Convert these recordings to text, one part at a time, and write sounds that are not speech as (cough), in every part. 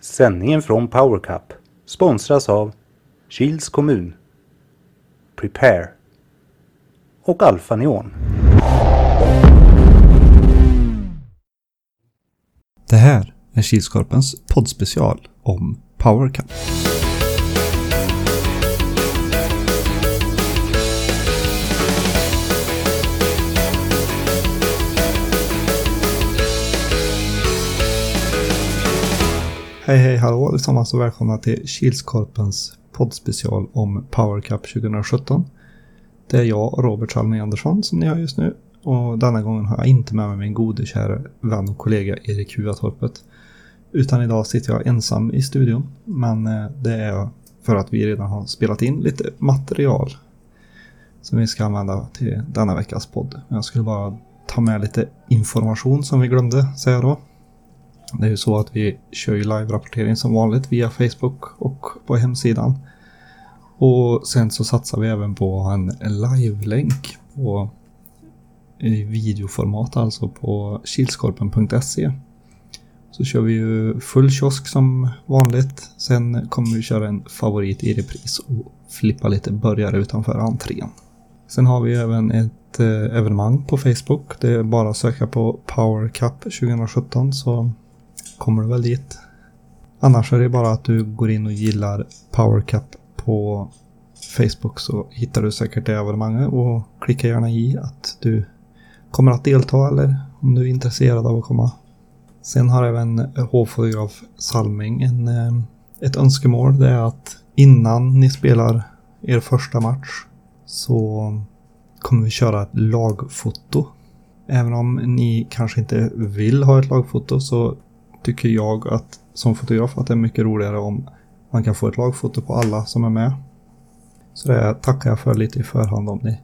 Sändningen från Power Cup sponsras av Kils kommun, Prepare och Alfa Neon. Det här är Kilskorpens poddspecial om Power Cup. Hej hej hallå allesammans och välkomna till Kilskorpens poddspecial om Power Cup 2017. Det är jag, Robert Salming Andersson, som ni hör just nu. Och denna gången har jag inte med mig min gode kära vän och kollega Erik Huatorpet. Utan idag sitter jag ensam i studion. Men eh, det är för att vi redan har spelat in lite material. Som vi ska använda till denna veckas podd. Jag skulle bara ta med lite information som vi glömde säga då. Det är ju så att vi kör ju live-rapportering som vanligt via Facebook och på hemsidan. Och sen så satsar vi även på en live-länk på i videoformat alltså på kilskorpen.se. Så kör vi ju full kiosk som vanligt. Sen kommer vi köra en favorit i repris och flippa lite börjare utanför entrén. Sen har vi även ett eh, evenemang på Facebook. Det är bara att söka på Power Cup 2017 så kommer du väl dit. Annars är det bara att du går in och gillar PowerCup på Facebook så hittar du säkert det evenemanget och klicka gärna i att du kommer att delta eller om du är intresserad av att komma. Sen har även hovfotograf Salming en, eh, ett önskemål. Det är att innan ni spelar er första match så kommer vi köra ett lagfoto. Även om ni kanske inte vill ha ett lagfoto så tycker jag att som fotograf att det är mycket roligare om man kan få ett lagfoto på alla som är med. Så det tackar jag för lite i förhand om ni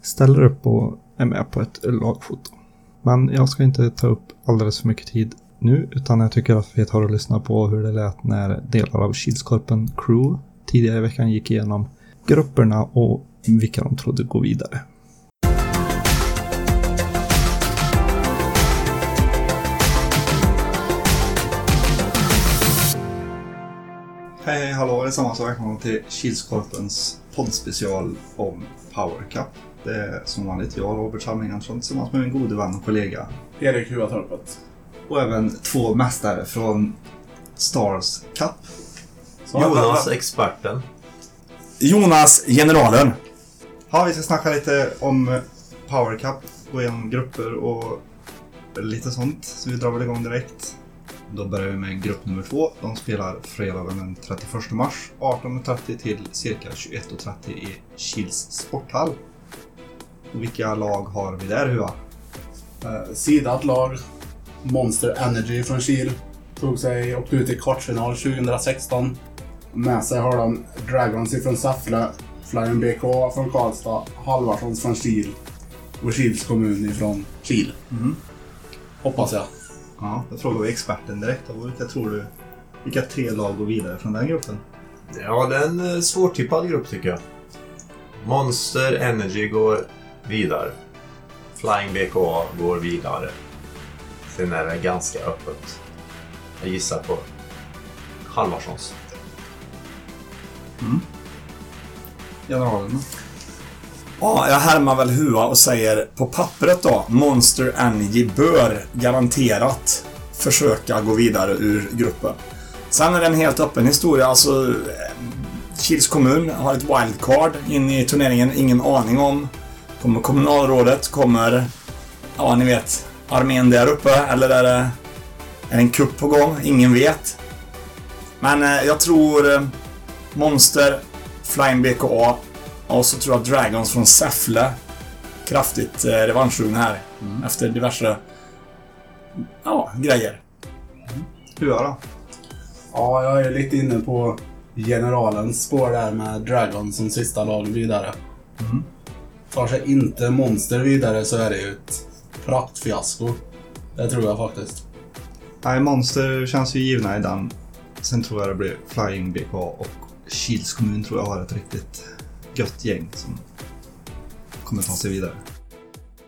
ställer upp och är med på ett lagfoto. Men jag ska inte ta upp alldeles för mycket tid nu utan jag tycker att vi tar och lyssnar på hur det lät när delar av Kilskorpen Crew tidigare i veckan gick igenom grupperna och vilka de trodde gå vidare. Hallå allesammans och välkomna till Kilskorpens poddspecial om Power Cup. Det är som vanligt jag, Robert Salming tillsammans med min gode vän och kollega. Erik Huatorpet. Och även två mästare från Stars Cup. Jonas, experten. Jonas, generalen. Ja, vi ska snacka lite om Power Cup, gå igenom grupper och lite sånt. Så vi drar väl igång direkt. Då börjar vi med grupp nummer två. De spelar fredagen den 31 mars 18.30 till cirka 21.30 i Kils sporthall. Och vilka lag har vi där Hua? Eh, sidat lag. Monster Energy från Kil. Tog sig, åkte ut i kvartsfinal 2016. Med sig har de Dragons ifrån Säffle, Flying BK från Karlstad, Halvarssons från Kil och Kils kommun ifrån Kil. Mhm. Hoppas jag. Ja, då frågar vi experten direkt. Vilka tror du? Vilka tre lag går vidare från den gruppen? Ja, det är en eh, svårtippad grupp tycker jag. Monster Energy går vidare. Flying BKA går vidare. Sen är det ganska öppet. Jag gissar på Halvarssons. Generalen Ja, jag härmar väl Hua och säger på pappret då, Monster Energy bör garanterat försöka gå vidare ur gruppen. Sen är det en helt öppen historia. Alltså, eh, Kils kommun har ett wildcard in i turneringen. Ingen aning om. Kommer kommunalrådet? Kommer, ja ni vet, armén där uppe? Eller är det, är det en kupp på gång? Ingen vet. Men eh, jag tror eh, Monster, Flying BKA och så tror jag Dragons från Säffle kraftigt eh, revanschsugna här. Efter diverse ja, grejer. Hua då? Ja, jag är lite inne på generalens spår där med Dragon som sista lag vidare. Tar sig inte Monster vidare så är det ju ett praktfiasko. Det tror jag faktiskt. Nej, Monster känns ju givna i den. Sen tror jag det blir Flying BK och Kils kommun tror jag har ett riktigt gött gäng som kommer ta sig vidare.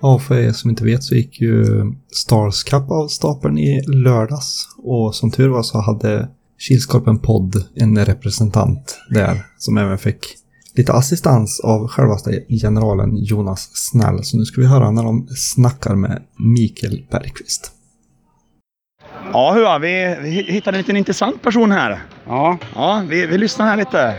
Ja, för er som inte vet så gick ju Stars Cup av stapeln i lördags. Och som tur var så hade Kilskorpen podd en representant där som även fick lite assistans av självaste generalen Jonas Snäll. Så nu ska vi höra när de snackar med Mikael Bergqvist. Ja, hur vi, vi hittade en liten intressant person här. Ja, Ja, vi, vi lyssnar här lite.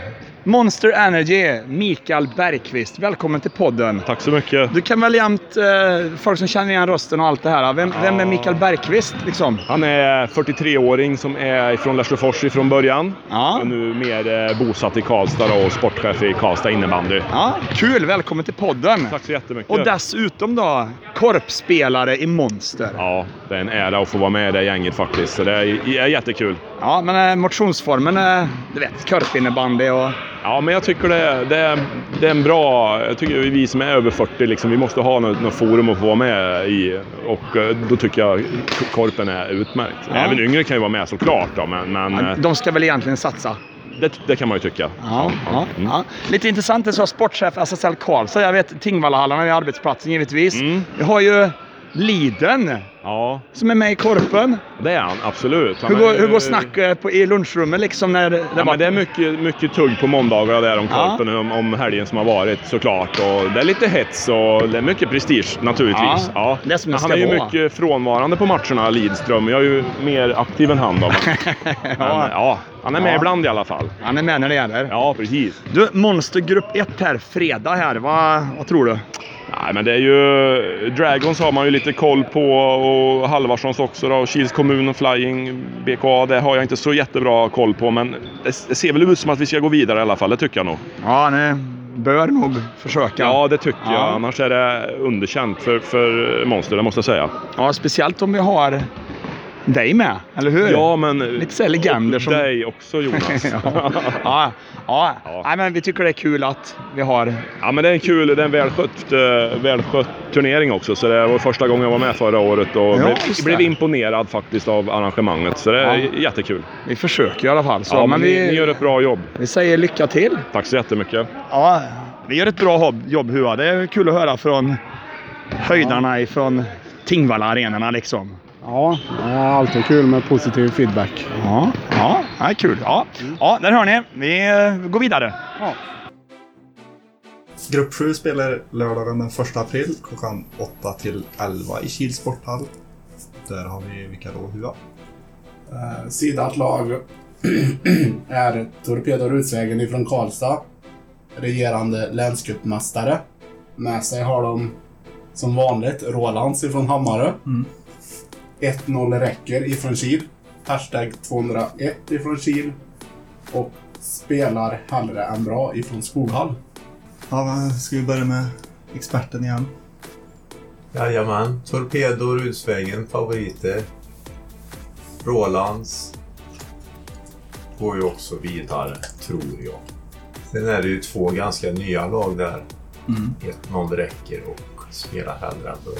Monster Energy, Mikael Bergqvist. Välkommen till podden. Tack så mycket. Du kan väl jämt, eh, folk som känner igen rösten och allt det här. Vem, vem är Mikael Bergqvist liksom? Han är 43-åring som är från Lesjöfors från början. Ja. Och nu mer eh, bosatt i Karlstad och sportchef i Karlstad innebandy. Ja, kul, välkommen till podden. Tack så jättemycket. Och dessutom då, korpspelare i Monster. Ja, det är en ära att få vara med i det gänget faktiskt. Så det är, är jättekul. Ja, men eh, motionsformen, eh, du vet, korpinnebandy och... Ja, men jag tycker det, det, är, det är en bra... Jag tycker vi som är över 40, liksom, vi måste ha något, något forum att få vara med i. Och eh, då tycker jag Korpen är utmärkt. Ja. Även yngre kan ju vara med såklart då, men, men eh, De ska väl egentligen satsa. det, det kan man ju tycka. Ja, ja, Mm. ja. Lite intressant, det sa sportchef SSL Karlstad. Jag vet Tingvallahallen är arbetsplatsen givetvis. Mm. Vi har ju Liden Ja, som är med i Korpen. det är han absolut. Han Hur går, är- hur går snacket på, i lunchrummet liksom när det Ja, var... det är mycket, mycket tugg på måndagar där om Ja. Korpen, om, om helgen som har varit såklart. Och det är lite hets och det är mycket prestige naturligtvis. Ja, Ja. det är han är ju vara. mycket frånvarande på matcherna, Lidström. Jag är ju mer aktiv än han då. (laughs) Men, ja, han är med Ja. ibland i alla fall. Han är med när det gäller. Ja, precis. Du, Monster Grupp 1 här, fredag här. Vad, vad tror du? Nej, men det är ju... Dragons har man ju lite koll på och Halvarssons också då. Kils kommun och Flying BKA, det har jag inte så jättebra koll på. Men det, ser väl ut som att vi ska gå vidare i alla fall, det tycker jag nog. Ja, ni bör nog försöka. Ja, det tycker jag. Ja. Annars är det underkänt för, för Monster, det måste jag säga. Ja, speciellt om vi har dig med, eller hur? Ja, men... Lite så och som- dig också, Jonas. (laughs) ja. ja, ja. Ja. Nej, men vi tycker det är kul att vi har... ja, men det är en kul, det är en välskött, eh, välskött turnering också. Så det var första gången jag var med förra året och Ja, blev, blev imponerad faktiskt av arrangemanget. Så det är Ja. jättekul. Vi försöker i alla fall. Så, ja, men men vi, ni, ni gör ett bra jobb. vi säger lycka till. Tack så jättemycket. Ja, vi gör ett bra jobb Hua. Det är kul att höra från höjdarna ifrån Tingvalla-arenorna liksom. Ja, det är alltid kul med positiv feedback. Ja, ja, det är kul. Ja, ja där hör ni. Vi går vidare. Grupp 7 spelar lördagen den 1 april klockan 8 till 11 i Kils sporthall. Där har vi vilka då? Hua? Eh, sidat lag (clears throat) är Torpedo Rutsvägen ifrån Karlstad. Regerande länscupmästare. Med sig har de som vanligt Rolands ifrån Hammarö. 1-0 räcker ifrån Kil. Hashtag 201 ifrån Kil. Och spelar hellre än bra ifrån Skoghall. Ja, ska vi börja med experten igen? Jajamän. Torpedo, Rudsvägen, favoriter. Rolands går ju också vidare, tror jag. Sen är det ju två ganska nya lag där. 1-0 räcker och spela hellre än bra.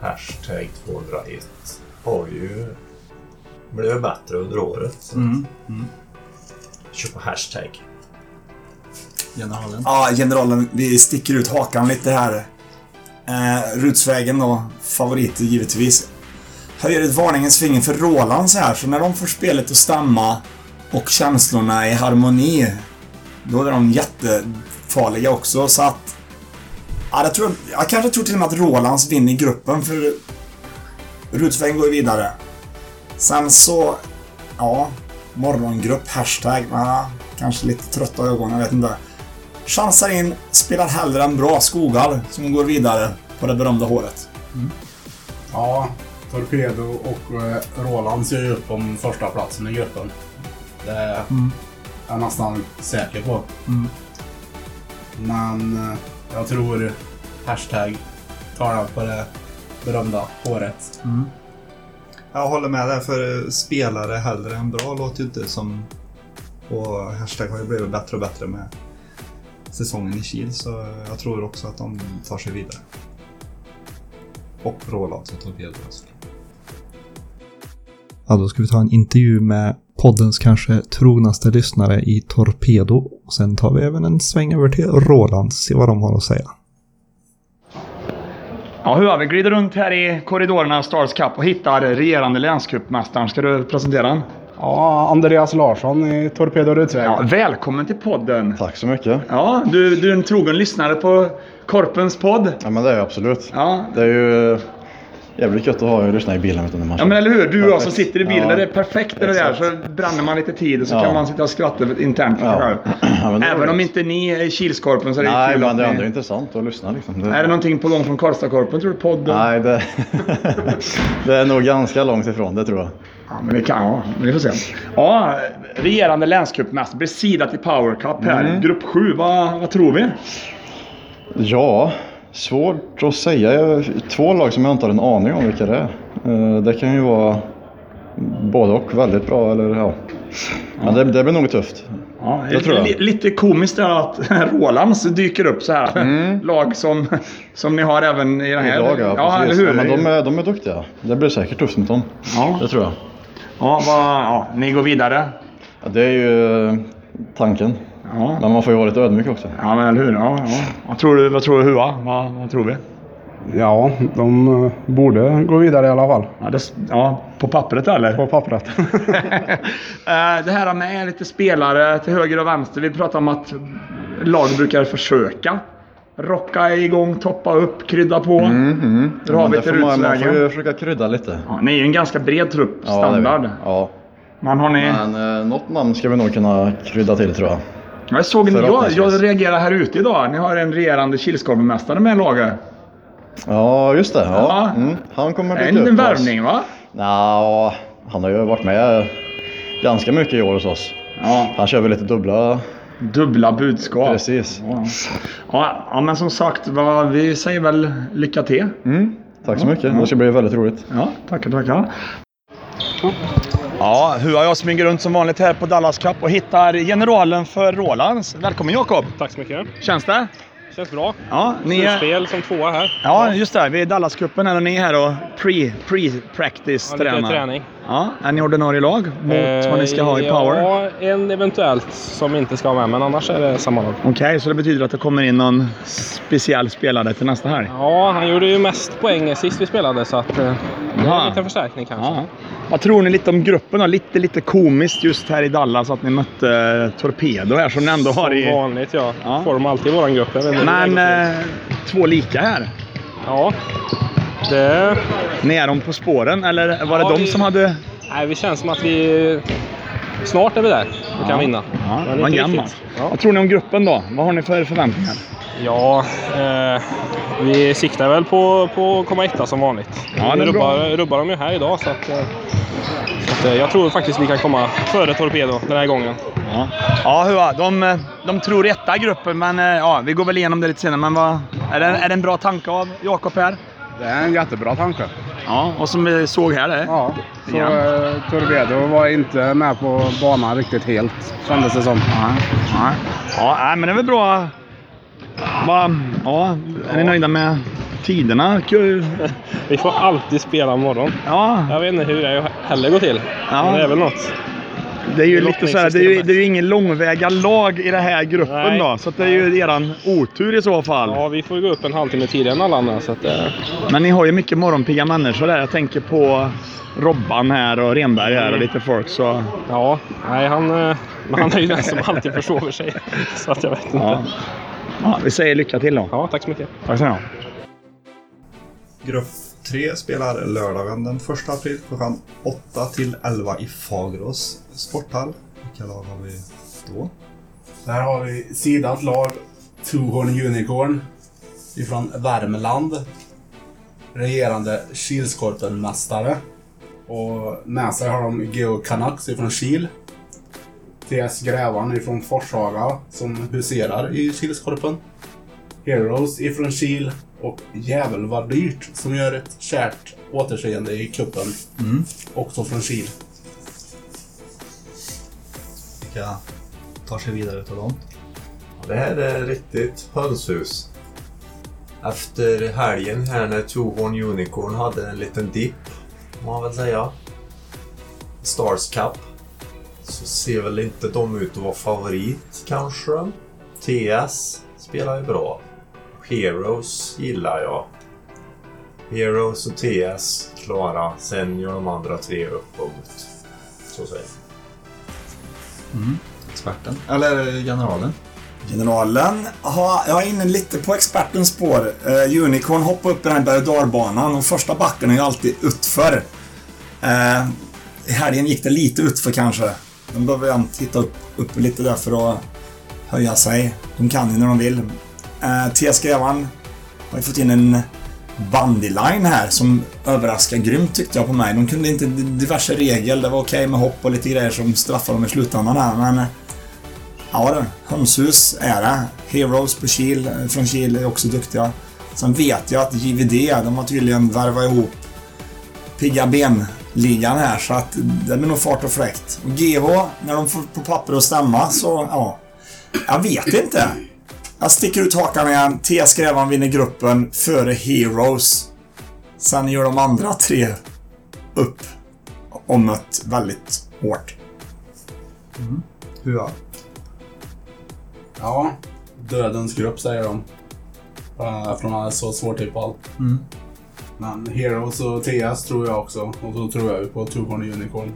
Hashtag 201 har ju blivit bättre under året. Så Mm. Mm. Kör på hashtag. Generalen. Ja, generalen, vi sticker ut hakan lite här. Eh, Rutsvägen då, favorit givetvis. Höjer ett varningens finger för Rolands här, så när de får spelet att stämma och känslorna i harmoni, då är de jättefarliga också. Så att... Ja, jag, tror, jag kanske tror till och med att Rolands vinner gruppen, för Rutsvägen går ju vidare. Sen så... Ja, morgongrupp, hashtag. Ja, kanske lite trötta ögon, jag vet inte. Chansar in, spelar hellre än bra Skoghall som går vidare på det berömda håret. Ja, Torpedo och eh, Roland ser ju upp om första platsen i gruppen. Det är jag nästan säker på. Men eh, jag tror hashtag tar den på det berömda håret. Jag håller med där, för spelare hellre än bra låter ju inte som... Och hashtag har ju blivit bättre och bättre med säsongen i Kil, så jag tror också att de tar sig vidare. Och Rolands och Torpedo såklart. Ja, då ska vi ta en intervju med poddens kanske trognaste lyssnare i Torpedo. Och sen tar vi även en sväng över till Rolands, se vad de har att säga. Ja, hur har vi? Glider runt här i korridorerna av Stars Cup och hittar regerande länscupmästaren. Ska du presentera han? Ja, Andreas Larsson i Torpedo Rutsvägen. Ja, välkommen till podden! Tack så mycket. Ja, du, du är en trogen lyssnare på Korpens podd. Ja men det är jag absolut. Ja, Det är ju jävligt gött att ha och lyssna i bilen man Ja men eller hur? Du och jag som sitter i bilen, Ja, det är perfekt det där. Så bränner man lite tid och så Ja. kan man sitta och skratta internt för sig Ja. själv. (clears throat) Ja, det Även om inte ni är Kilskorpen så är det Nej kul men det är ni... ändå intressant att lyssna liksom. Är det någonting på gång från Karlstadkorpen tror du? Podden? Nej det... (laughs) det är nog ganska långt ifrån det tror jag. Ja, men det kan ja. Vi får se. Ja, regerande länscupmästare blir sidat i Power Cup här. Mm. Grupp 7, vad, vad tror vi? Ja, svårt att säga. Två lag som jag inte har en aning om vilka det är. Eh, Det kan ju vara både och väldigt bra eller ja. Men det, det blir nog tufft. Ja, Det tror jag. li- Lite komiskt att (laughs) Rolands dyker upp så här. Lag som, som ni har även i den här. Mm. I lag ja, ja eller hur? Ja, men de är, de är duktiga. Det blir säkert tufft mot dem. Ja. Det tror jag. Ja, vad, ja, ni går vidare. Ja, det är ju tanken. Ja. Men man får ju vara lite ödmjuk också. Ja, men eller hur? Ja, ja. Vad tror du, vad tror du Hua? Vad, vad tror vi? Ja, de eh, borde gå vidare i alla fall. Ja, det, ja, på pappret eller? På pappret. (laughs) Eh, det här med lite spelare till höger och vänster. Vi pratar om att lag brukar försöka rocka igång, toppa upp, krydda på. Mm, Då har Men vi får man, man får ju försöka krydda lite. Ja, ni är ju en ganska bred trupp, Ja, standard. Ja. Men har ni... Men eh, något namn ska vi nog kunna krydda till tror jag. Jag såg ni, jag, jag reagerade här ute idag. Ni har en regerande Kilskorpenmästare med laget. Ja, just det. Ja. Ja. Mm. Han kommer upp en värvning va? Nja, han har ju varit med ganska mycket i år hos oss. Ja. Han kör väl lite dubbla... Dubbla budskap. Precis. Ja. Ja, ja, men som sagt, vad, vi säger väl lycka till. Mm. Tack så mycket. Det ska bli väldigt roligt. Ja, tackar, tackar. Ja, hur har jag smyger runt som vanligt här på Dallas Cup och hittar generalen för Rolands. Välkommen Jakob! Tack så mycket. Känns det? Känns bra. Ja, ni är, Slutspel som tvåa här. ja just det. Vi är i Dallascupen här och ni är här och pre, pre-practice Ja, tränar. träning. Ja, är ni ordinarie lag mot vad ni ska ha i Eh, Power? Ja, en eventuellt som inte ska vara med, men annars är det samma lag. Okej, så det betyder att det kommer in någon speciell spelare till nästa här? Ja, han gjorde ju mest poäng sist vi spelade, så att, eh, det är Ja. en liten förstärkning kanske. Ja. Vad tror ni lite om gruppen då? Lite, lite komiskt just här i Dallas att ni mötte eh, Torpedo här som ni ändå har Som i... vanligt ja. Ja. Får de alltid i våran grupp. Men eh, två lika här. Ja. Det... Ni är de på spåren eller var det Ja, de vi- som hade... Nej, vi känns som att vi... Snart är vi där och kan vinna. Ja. Ja. Vad tror ni om gruppen då? Vad har ni för förväntningar? Ja, eh, vi siktar väl på, på att komma etta som vanligt. Ja, vi bra. rubbar, rubbar dem ju här idag så att, eh, så att eh, jag tror faktiskt vi kan komma före Torpedo den här gången. Ja, ja de, eh, de tror etta gruppen men eh, ja, vi går väl igenom det lite senare. Men vad, är, det, är det en bra tanke av Jakob här? Det är en jättebra tanke. Ja, och som vi såg här. Det. Ja, så Ja. eh, Torpedo var inte med på banan riktigt helt, kändes det som. Ja, ja. ja nej, men det är väl bra. Va, ja, är ni nöjda med tiderna? Kul. (laughs) Vi får alltid spela imorgon. Ja, Jag vet inte hur det heller går till. Ja. Men det är väl något. Det är ju lite så här, det är ju, det är ju ingen långväga lag i den här gruppen Nej. då. Så att det är ju eran otur i så fall. Ja, vi får ju gå upp en halvtimme tidigare än alla andra. Så att, eh, Men ni har ju mycket morgonpigga människor där. Jag tänker på Robban här och Renberg här och lite folk så... ja, nej, han, eh, han är ju den som alltid försover sig. (laughs) Så att jag vet inte. Ja. Ja, vi säger lycka till då. Ja, tack så mycket. Tack så mycket. Grupp 3 spelar lördagen den 1 april klockan 8 till 11 i Fagerås sporthall. Vilka lag har vi då? Där har vi sidat lag Tuhorn Unicorn ifrån Värmland. Regerande Kilskorpenmästare. Och med sig har de Geo Canucks ifrån Kil. TS Grävarn ifrån Forshaga som huserar i Kilskorpen. Heroes ifrån Kil och Jävel var dyrt som gör ett kärt återseende i kuppen. Också från Kil. Vilka tar sig vidare utav dem? Det här är riktigt hönshus. Efter helgen här när Tohorn Unicorn hade en liten dipp, må man väl säga. Stars Cup. Så ser väl inte de ut att vara favorit kanske. TS spelar ju bra. Heroes gillar jag. Heroes och TS klara, sen gör de andra tre uppåt. Så säger Experten. Eller generalen. Generalen, aha, jag är inne lite på expertens spår. Uh, Unicorn hoppar upp i den här berg och och första backen är ju alltid utför. Uh, I helgen gick det lite utför kanske. De behöver ju titta upp, upp lite där för att höja sig. De kan ju när de vill. Eh, uh, TS Grävan har ju fått in en bandyline här som överraskar grymt tyckte jag på mig. De kunde inte diverse regel. Det var okej med hopp och lite grejer som straffade dem i slutändan här men Ja du, hönshus är det. Heroes på Kil, från Kil är också duktiga. Sen vet jag att JVD, de har tydligen värvat ihop pigga ben-ligan här så att det blir nog fart och fläkt. Och GH, när de får på papper att stämma så, ja. Jag vet inte. Jag sticker ut hakan igen. TS Grävan vinner gruppen före Heroes. Sen gör de andra tre upp och mött väldigt hårt. Hua. Ja, dödens grupp säger de. Uh, Från han är så svårtippad. Mm. Men Heroes och TS tror jag också. Och så tror jag ju på Two Horn Unicorn.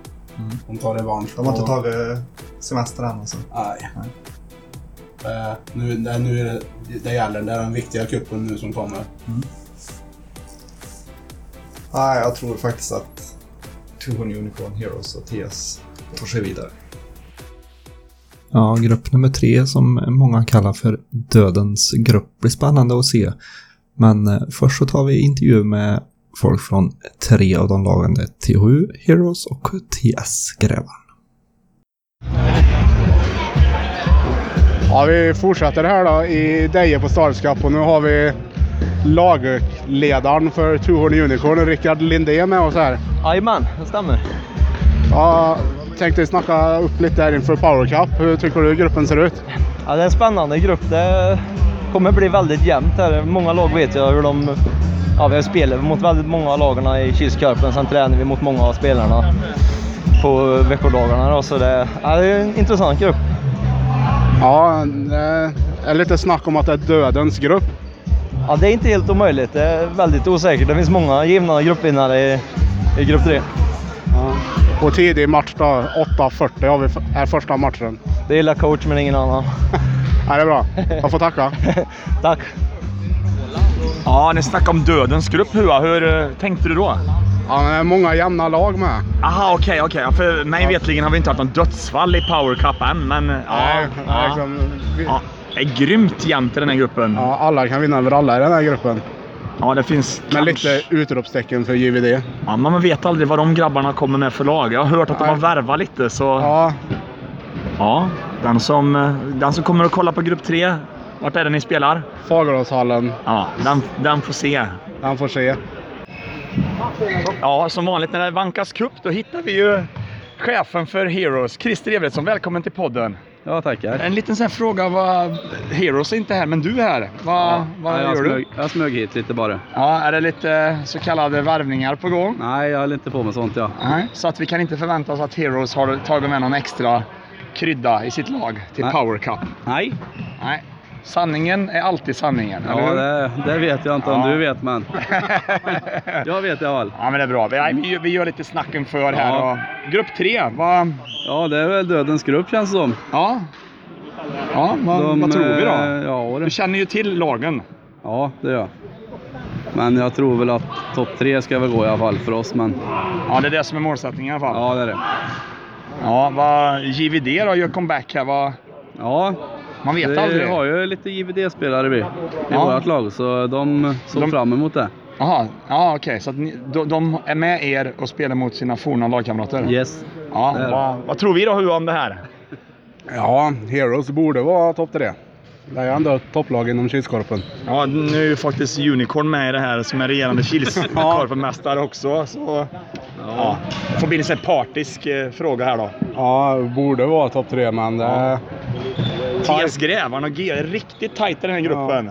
De tar revansch. De har inte tagit semester än alltså. Nej. Eh, nu, det, nu är det, det gäller. Det är den viktiga kuppen nu som kommer. Nej, jag tror faktiskt att Two Unicorn Heroes och TS tar sig vidare. Ja, grupp nummer tre som många kallar för Dödens grupp blir spännande att se. Men eh, först så tar vi intervju med folk från tre av de lagen. Är THU, Heroes och TS Grävan. Ja, vi fortsätter här då i Deje på Stars Cup och nu har vi lagledaren för Two Horn Unicorn, Rickard Lindén med oss här. Jajamän, det stämmer. Ja, tänkte snacka upp lite här inför Power Cup. Hur tycker du gruppen ser ut? Ja, det är en spännande grupp. Det kommer bli väldigt jämnt här. Många lag vet jag hur de... Ja, vi har spelat mot väldigt många av lagarna i Kilskorpen. Sen tränar vi mot många av spelarna på veckodagarna. Då, så det, ja, det är en intressant grupp. Ja, det är lite snack om att det är dödens grupp. Ja, det är inte helt omöjligt. Det är väldigt osäkert. Det finns många givna gruppvinnare i, i grupp 3. Ja. Och tidig match då, 8.40 har vi är första matchen. Det gillar coach men ingen annan. (laughs) Ja, det är bra. Jag får tacka. (laughs) Tack! Ja, ni snackar om dödens grupp Hua. Hur eh, tänkte du då? Ja, men det är många jämna lag med. Aha, okej, okej. Ja, För mig vetligen har vi inte haft någon dödsfall i Power Cup än, men eh, ja, Nej, ja, liksom, vi, ja. Det är grymt jämnt i den här gruppen. ja, alla kan vinna över alla i den här gruppen. Ja, det finns Med kanske- lite utropstecken för JVD. Ja, men man vet aldrig vad de grabbarna kommer med för lag. Jag har hört att de Nej. har värvat lite, så... Ja. Ja, den, som, eh, den som kommer att kolla på grupp 3, vart är det ni spelar? Fageråshallen. Ja, den, den får se. Han får se. Ja, som vanligt när det vankas cup, då hittar vi ju chefen för Heroes, Christer Everetsson. Välkommen till podden. Ja, tackar. En liten sån här fråga. Vad, Heroes är inte här, men du är här. Vad, vad Ja, jag, gör du? smög, jag smög hit lite bara. Ja, är det lite så kallade värvningar på gång? Nej, jag höll inte på med sånt ja. Nej. Så att vi kan inte förvänta oss att Heroes har tagit med någon extra krydda i sitt lag till Nej. Power Cup. Nej, Nej. Sanningen är alltid sanningen, ja, eller hur? det, det vet jag inte om Ja. du vet men (laughs) jag vet i alla fall. Ja, men det är bra. Vi, nej, vi, vi gör lite snack inför här. Ja. Och grupp tre, vad... Ja, det är väl dödens grupp känns det som. Ja. Ja, vad, De, vad tror vi eh, då? Ja, Du det, känner ju till lagen. ja, det gör jag. Men jag tror väl att topp tre ska väl gå i alla fall för oss. Men Ja, det är det som är målsättningen i alla fall. ja, det är det. Ja, vad JVD då gör comeback här. Vad, Ja, man vet vi aldrig. har ju lite JVD-spelare vi i Ja. vårt lag så de såg De- fram emot det. Jaha, ja okej. Så att ni, de, de är med er och spelar mot sina forna lagkamrater? Yes. Ja, vad, vad tror vi då Hua om det här? Ja, Heroes borde vara topp tre. Det är ändå topplag inom Kilskorpen. Ja, nu är ju faktiskt Unicorn med i det här som är regerande Kilskorpenmästare också. Så, ja. Det får bli en partisk eh, fråga här då. Ja, borde vara topp tre, men det, TS Grävarna och G är riktigt tajt i den här gruppen.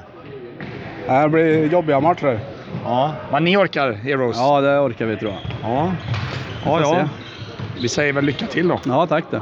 det blir jobbiga matcher. Ja. Vad ni orkar, Heroes. Ja, det orkar vi tror jag. ja. ja, ja. Vi säger väl lycka till då. Ja, tack det.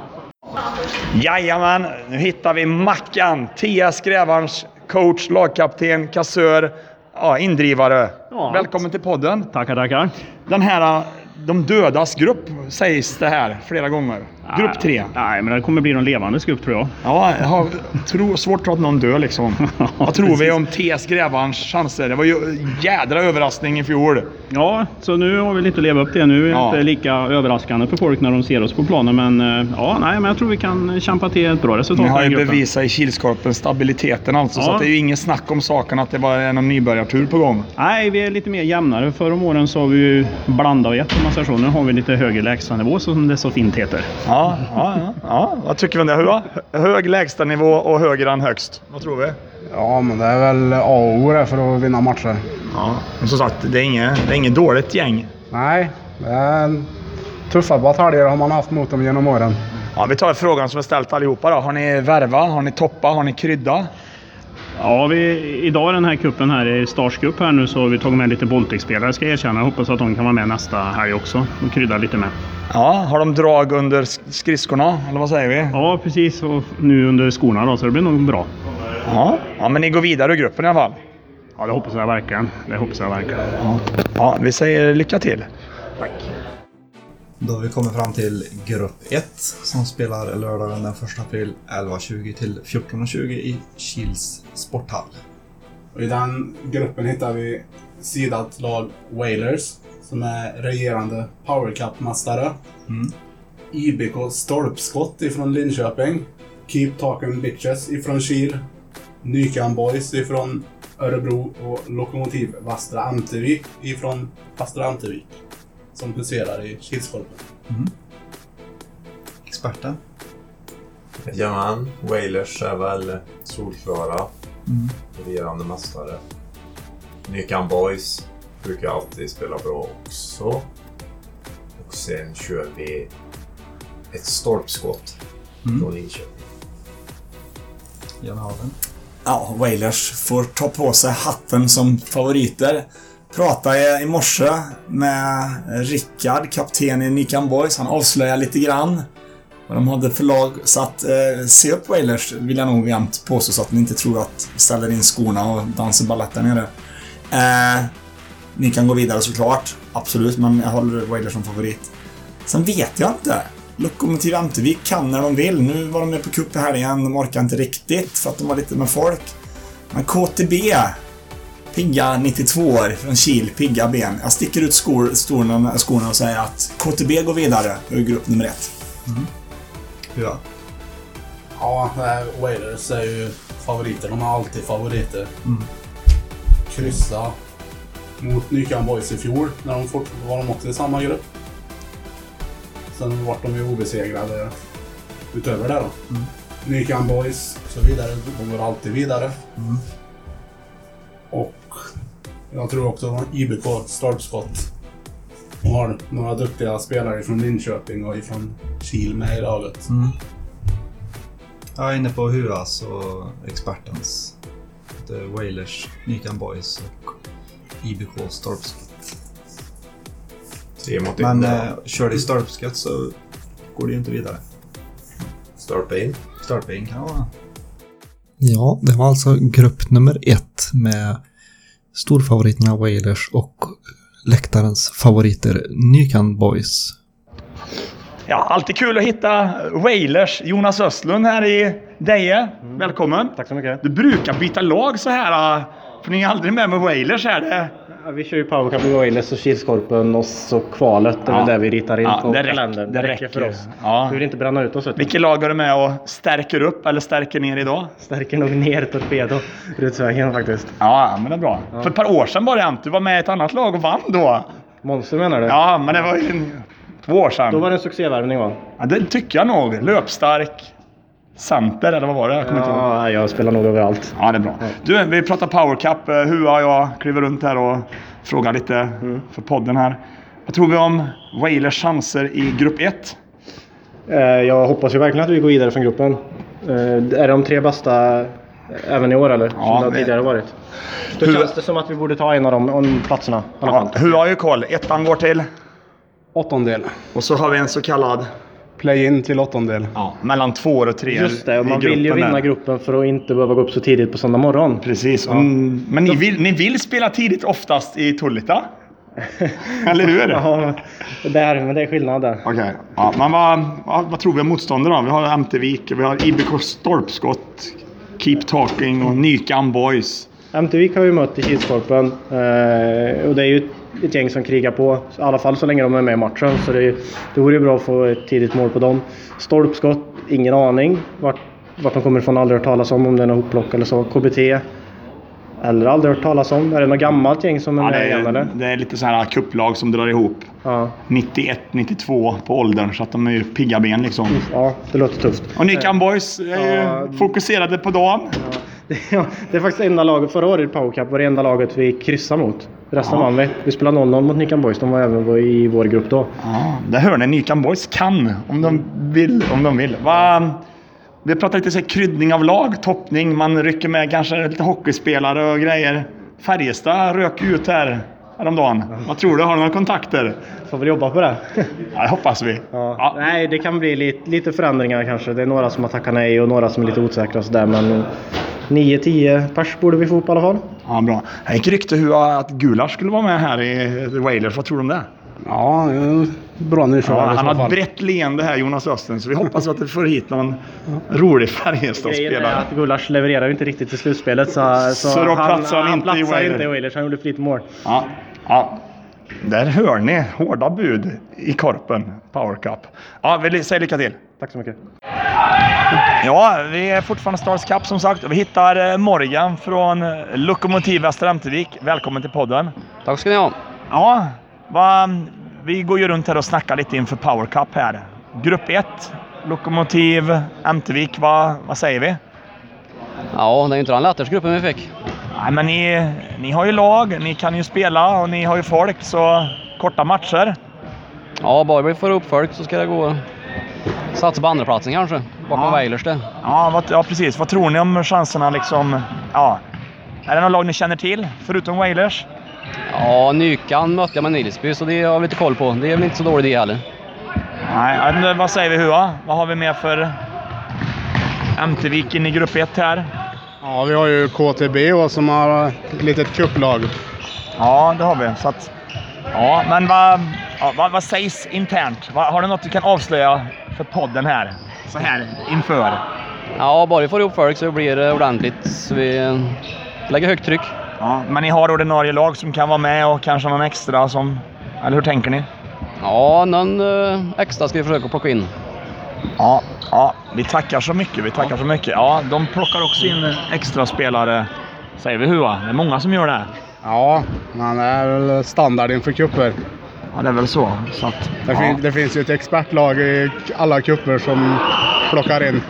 Jajamän, nu hittar vi Mackan. TS Grävarns coach, lagkapten, kassör. ja, indrivare. Ja. Välkommen till podden. Tackar, tackar. Den här De dödas grupp sägs det här flera gånger. Grupp tre. Nej, men det kommer bli någon levandes grupp tror jag. Ja, jag har tro, svårt att tro att någon dör liksom. (laughs) Vad tror vi om TS Grävarns chanser? Det var ju jädra överraskning i fjol. Ja, så nu har vi lite att leva upp till. Nu är det Ja. inte lika överraskande för folk när de ser oss på planen. Men eh, ja, nej, men jag tror vi kan kämpa till ett bra resultat Ni har ju bevisat i Kilskorpen stabiliteten alltså. Så Ja. att det är ju ingen snack om saken att det är någon nybörjartur på gång. Nej, vi är lite mer jämnare. Förra åren så har vi ju blandat och ett om man säger så. Nu har vi lite högre lägstanivå som det så fint heter. Ja, ja, ja. ja. Vad tycker vi om det? Hur? Hög lägstanivå och högre än högst. Vad tror vi? Ja, men det är väl A och O för att vinna matcher. Ja, men som sagt, det är inget, det är inget dåligt gäng. Nej, det är tuffa bataljer har man haft mot dem genom åren. Ja, vi tar frågan som är ställt allihopa då. Har ni värva? Har ni toppa? Har ni krydda? Ja, vi, idag i den här kuppen här i Stars Cup här nu så har vi tagit med lite Baltic-spelare ska jag erkänna. Jag hoppas att de kan vara med nästa helg också och krydda lite med. Ja, har de drag under sk- skridskorna? Eller vad säger vi? Ja, precis. Och nu under skorna då, så det blir nog bra. Ja, ja men ni går vidare ur gruppen i alla fall. Ja, det hoppas jag verkligen. Det hoppas jag verkligen. Ja, vi säger lycka till. Då har vi kommit fram till grupp 1 som spelar lördagen den 1 april 11.20 till 14.20 i Kils sporthall. Och I den gruppen hittar vi sidat lag Whalers som är regerande Power Cup-mästare. Mm. IBK Stolpskott ifrån Linköping. Keep Talking Bitches ifrån Kil. Nykan Boys ifrån Örebro och Lokomotiv Västra Antevik ifrån Västra Antevik. Som huserar i Kilskorpen. Experten? Jajamän, Wailers är väl solklara. Mm. Regerande mästare. Nykan Boys brukar alltid spela bra också. Och sen kör vi ett stolpskott Mm. från Linköping. Generalen? Ja, Wailers får ta på sig hatten som favoriter. Pratade i morse med Rickard, kapten i Nikan Boys. Han avslöjar lite grann vad de hade för lag. Så att eh, se upp Wailers vill jag nog jämt påstå så att ni inte tror att vi ställer in skorna och dansar balett där nere. Eh, ni kan gå vidare såklart. Absolut, men jag håller Wailers som favorit. Sen vet jag inte. Lokomotiv Antevik kan när de vill. Nu var de med på cup i helgen. De orkar inte riktigt för att de var lite med folk. Men KTB. Pigga 92 år från Kil. Pigga ben. Jag sticker ut skor, skorna, skorna och säger att KTB går vidare ur grupp nummer ett. Ja. Ja, eh, Whalers är ju favoriter. De är alltid favoriter. Mm. Kryssa mot Nykan Boys i fjol när de fort, var de också i samma grupp. Sen vart de ju obesegrade utöver det då. Mm. Nykan Boys och så vidare. De går alltid vidare. Mm. Och jag tror också att IBK Stolpskott har några duktiga spelare från Linköping och ifrån Kil med i laget. Mm. Jag är inne på Huas och expertens. Det är Wailers, Nykan Boys och IBK mot Men en. eh, kör det i Storpskott så går det ju inte vidare. Starta in kan vara. Ja, det var alltså grupp nummer ett med storfavoriterna Wailers och läktarens favoriter Nykan Boys. Ja, alltid kul att hitta Wailers. Jonas Östlund här i Deje. Välkommen. Tack så mycket. Du brukar byta lag så här. äh, För ni är aldrig med med Wailers här. Det... Ja, vi kör ju Power Cup med Wailers och Kilskorpen och så kvalet. Det är Ja. det vi ritar in Ja, på det räcker- kalendern. det Det räcker för oss. Ja. Vi vill inte bränna ut oss. Vilket lag är du med och stärker upp eller stärker ner idag? Stärker nog ner Torpedo Rutsvägen faktiskt. Ja, men det är bra. För ett par år sedan var det Ant. Du var med i ett annat lag och vann då. Monster menar du? Ja, men det var ju en, två år sedan. Då var det en succévärvning va? Ja, det tycker jag nog. Löpstark. Center, eller vad var det? Jag kommer inte ihåg. Ja, jag spelar nog överallt. Ja, det är bra. Du, vi pratar Power Cup. Eh, Hua jag kliver runt här och frågar lite Mm. för podden här. Vad tror vi om Wailers chanser i grupp 1? Eh, Jag hoppas ju verkligen att vi går vidare från gruppen. Eh, Är de tre bästa även i år eller? Ja, Som det det- tidigare varit. Då Hur- känns det som att vi borde ta en av de om platserna. Ja, Hua har ju koll. Ettan går till? Åttondel. Och så har vi en så kallad play-in till åttondel. Ja, mellan två och tre Just det, och man vill ju vinna där. gruppen för att inte behöva gå upp så tidigt på söndag morgon. Precis. Ja. Mm, Men ni vill, ni vill spela tidigt oftast i Tullita? (laughs) Eller hur? Ja, det är, men det är skillnad där. Okej. Ja, men vad, vad, vad tror vi om motståndare då? Vi har MTVik, vi har IBK Storpskott, Keep Talking och Nykan Boys. MTVik har vi mött i Kilskorpen eh, och det är ju ett gäng som krigar på. I alla fall så länge de är med i matchen. Så det, det vore ju bra att få ett tidigt mål på dem. Stolpskott, ingen aning vart, vart de kommer ifrån. Aldrig hört talas om, om det är något hopplock eller så. KBT, eller aldrig hört talas om. Är det något gammalt gäng som är Ja, med igen eller? det är lite så här kupplag som drar ihop. Ja. 91-92 på åldern, så att de är ju pigga ben liksom. ja, det låter tufft. Och Nykan Boys är Ja. ju fokuserade på dagen. Ja, (laughs) det är faktiskt enda laget, förra året i Power Cup var det enda laget vi kryssade mot. Resten Ja. vann vi. Vi spelade 0-0 mot Nikan Boys, de var även i vår grupp då. Ja, det hör ni. Nykan Boys kan om de vill. Om de vill. Va, vi pratar lite så här kryddning av lag, toppning. Man rycker med kanske lite hockeyspelare och grejer. Färjestad rök ut här häromdagen. Vad tror du? Har du några kontakter? Får väl jobba på det. (laughs) Ja, det hoppas vi. Ja. Nej, det kan bli lite, lite förändringar kanske. Det är några som har tackat nej och några som är lite osäkra och sådär. Men 9-10 pers borde vi få upp i alla fall. Ja, bra. Det gick rykte hur att Gulasch skulle vara med här i The Wailers. Vad tror du om det? Ja, bra nyförvärv Ja, han har fall. ett brett leende här, Jonas Östen, så vi hoppas att du får hit någon rolig Färjestadspelare. att Gulasch levererar ju inte riktigt i slutspelet så, så, Så då han, platsar han han inte i platsar inte i Wailers. Han gjorde för lite mål. Ja, ja. Där hör ni hårda bud i korpen Power Cup. Ja, vi säger lycka till. Tack så mycket. Ja, vi är fortfarande Stars Cup som sagt och vi hittar eh, Morgan från eh, Lokomotiv Väster Ämtervik. Välkommen till podden. Tack ska ni ha. Ja, va, vi går ju runt här och snackar lite inför Power Cup här. Grupp 1, Lokomotiv Ämtervik, vad, vad säger vi? Ja, det är ju inte den lättaste gruppen vi fick. Nej, men ni, ni har ju lag, ni kan ju spela och ni har ju folk, så korta matcher. Ja, bara vi får upp folk så ska det gå. Satsa på andra platsen kanske. Bakom Ja. Wailers det. Ja, vad, ja, precis. Vad tror ni om chanserna liksom? Ja. Är det någon lag ni känner till, förutom Wailers? Ja, Nykan mötte jag med Nilsby så det har vi lite koll på. Det är väl inte så dålig det heller. Nej, vad säger vi Hua? Vad har vi med för MT-Viken i grupp 1 här? Ja, vi har ju KTB och som har ett litet kupplag. Ja, det har vi. Så att, ja, men vad, ja, vad, vad sägs internt? Har du något du kan avslöja för podden här? Så här inför? Ja, bara vi får ihop folk så blir det ordentligt. Så vi lägger högt tryck. Ja, men ni har ordinarie lag som kan vara med och kanske någon extra som... Eller hur tänker ni? Ja, någon eh, extra ska vi försöka plocka in. Ja, ja, vi tackar så mycket. Vi tackar så mycket. Ja, de plockar också in extra spelare. Säger vi Hua? Det är många som gör det. Ja, men det är väl standard inför kupper. Ja, det är väl så. så att, Det, ja. fin- det finns ju ett expertlag i alla kupper som plockar in.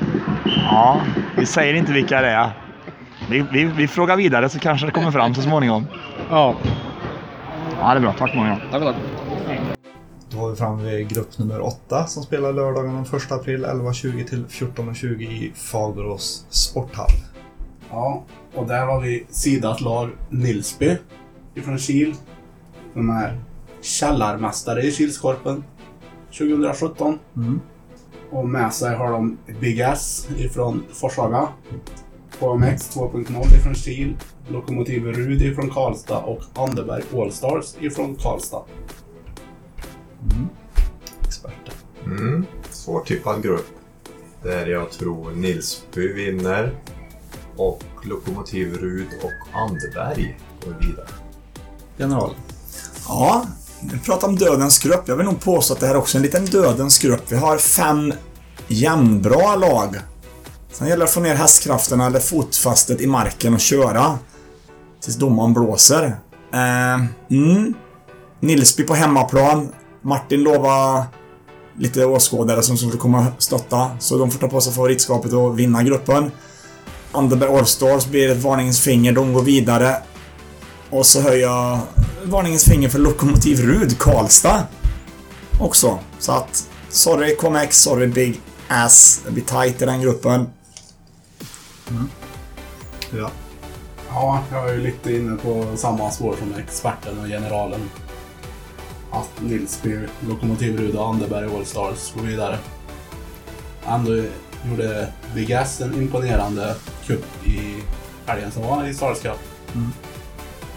Ja, vi säger inte vilka det är. Vi, vi, vi frågar vidare så kanske det kommer fram så småningom. Ja. Ja, det är bra. Tack Morgan. Tack, tack. Då var vi framme vid grupp nummer 8 som spelar lördagen den 1 april 11.20 till 14.20 i Fagerås sporthall. Ja, och där har vi sidat lag Nilsby ifrån Kil. De är källarmästare i Kilskorpen 2017. Mm. Och med sig har de Big S ifrån Forshaga. KMX 2.0 ifrån Kil. Lokomotiv Rud ifrån Karlstad och Anderberg Allstars ifrån Karlstad. Experter. Mm. Svårtippad grupp. Där jag tror Nilsby vinner. Och Lokomotiv Rud och Anderberg går vidare. General. Ja, vi pratar om dödens grupp. Jag vill nog påstå att det här är också en liten dödens grupp. Vi har fem jämnbra lag. Sen gäller det att få ner hästkrafterna eller fotfästet i marken och köra. Tills domaren blåser. Eh, mm. Nilsby på hemmaplan. Martin lovade lite åskådare som skulle komma och stötta. Så de får ta på sig favoritskapet och vinna gruppen. Anderberg Allstars blir ett varningens finger. De går vidare. Och så höjer jag varningens finger för Lokomotiv Rud Karlstad. Också. Så att, sorry KMX, sorry Big Ass. Det blir tight i den gruppen. Mm. Ja. Ja, jag är ju lite inne på samma spår som experten och generalen. Att Nilsby, Lokomotiv Rud och Anderberg Allstars går vidare. ändå gjorde Big S en imponerande cup i helgen som var i Stars Cup. Mm.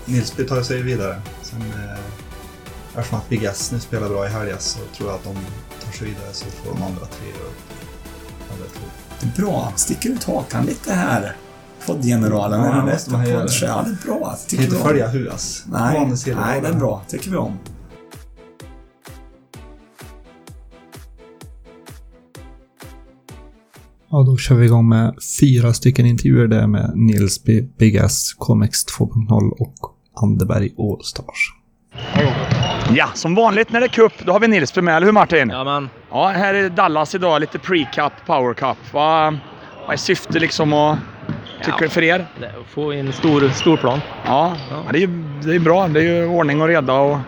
Nilsby tar sig vidare. Sen, eh, eftersom att Big S nu spelar bra i helgen så tror jag att de tar sig vidare så får de andra tre upp. Två. Det är bra. Sticker ut hakan lite här. Poddgeneralen. Ja, göra. Ja, det är bra. Kan Tycker inte vi om. följa Huas. Nej, nej, det är bra. Tycker vi om. Ja, då kör vi igång med fyra stycken intervjuer där med Nilsby, Big S, KMX 2.0 och Anderberg Allstars. Ja, som vanligt när det är cup, då har vi Nilsby med, eller hur Martin? Jajamän. Ja, här är Dallas idag, lite pre-cup, power cup. Vad, vad är syftet liksom och tycker Ja. för er? Att Få in stor, stor plan. Ja, ja. det, är, ju- det är bra. Det är ju ordning och reda och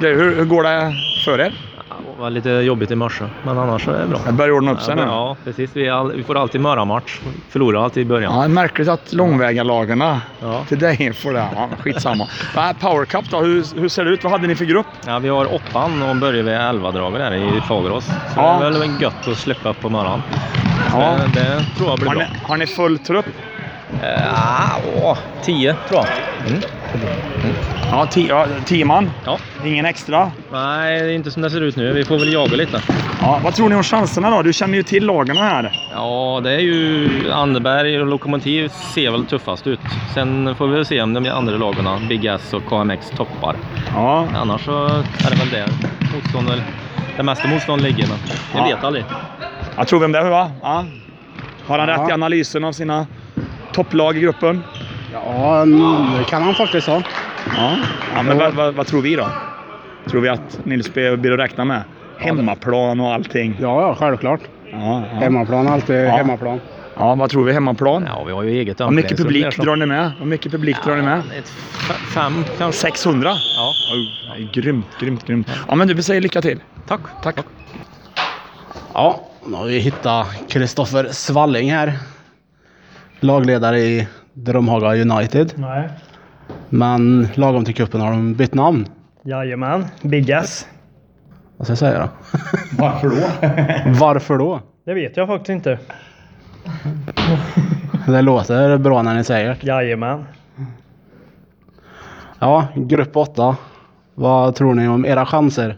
grejer. Hur, hur går det för er? Det var lite jobbigt i morse, men annars är det bra. Det börjar ordna upp sig nu. Ja, precis. Vi, är all, vi får alltid möra-match. Förlorar alltid i början. Ja, märkligt att långvägarlagarna till dig får det. Ja, skitsamma. Ja, (laughs) Power Cup då, hur, hur ser det ut? Vad hade ni för grupp? Ja, vi har åttan och börjar vid elva-draget där i Fagerås. Så Ja. det är väl gött att släppa upp på morgonen. Ja. Det, det tror jag blir Har bra. ni, har ni full trupp? Ja, åh, tio tror jag. Mm. Ja, tio, ja, tio man? Ja. Ingen extra? Nej, det är inte som det ser ut nu. Vi får väl jaga lite. Ja, vad tror ni om chanserna då? Du känner ju till lagarna här. Ja, det är ju Anderberg och Lokomotiv ser väl tuffast ut. Sen får vi väl se om de andra lagarna, Big S och KMX, toppar. Ja. Annars så är det väl där motstånd, det mesta motstånd ligger. Men jag Ja. vet aldrig. Jag tror vem det är va? Ja. Har han rätt i analysen av sina topplag i gruppen? Ja, det kan han faktiskt ha. Ja, ja men vad, vad, vad tror vi då? Tror vi att Nilsby blir att räkna med? Hemmaplan och allting? Ja, ja, självklart. Ja, ja. Hemmaplan, alltid hemmaplan. Ja, vad tror vi? Hemmaplan? Ja, vi har ju eget Hur mycket publik så- drar ni med? Hur mycket publik drar ni med? Fem kanske. 600? Ja. Oh, grymt, grymt, grymt. Ja, men du, vi säger lycka till. Tack. Tack. Ja, nu har vi hittat Kristoffer Svalling här. Lagledare i Drömhaga United. Nej. Men lagom till kuppen har de bytt namn. Jajamän. Big S. Vad ska jag säga då? (laughs) Varför då? (laughs) Varför då? Det vet jag faktiskt inte. (laughs) Det låter bra när ni säger det. Jajamän. Ja, grupp 8. Vad tror ni om era chanser?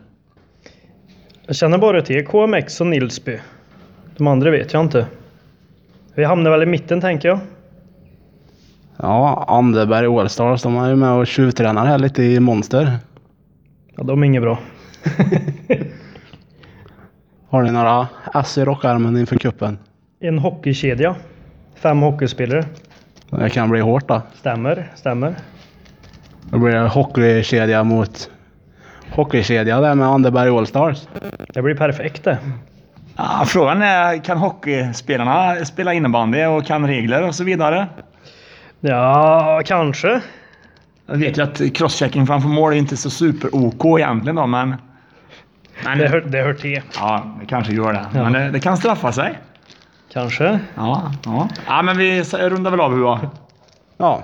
Jag känner bara till KMX och Nilsby. De andra vet jag inte. Vi hamnar väl i mitten tänker jag. Ja, Anderberg Allstars, de är ju med och tjuvtränar här lite i Monster. Ja, de är inget bra. (laughs) Har ni några ass i rockarmen inför kuppen? En hockeykedja. Fem hockeyspelare. Det kan bli hårt då. Stämmer, stämmer. Då blir det hockeykedja mot hockeykedja där med Anderberg Allstars. Det blir perfekt det. Ja, frågan är, kan hockeyspelarna spela innebandy och kan regler och så vidare? Ja, kanske. Jag vet ju att crosschecking framför mål är inte så super-OK egentligen då, men... men Det hör, det hör till. Ja, det kanske gör det. Ja. Men det, det kan straffa sig. Kanske. Ja, ja. ja men vi rundar väl av Hua. Ja.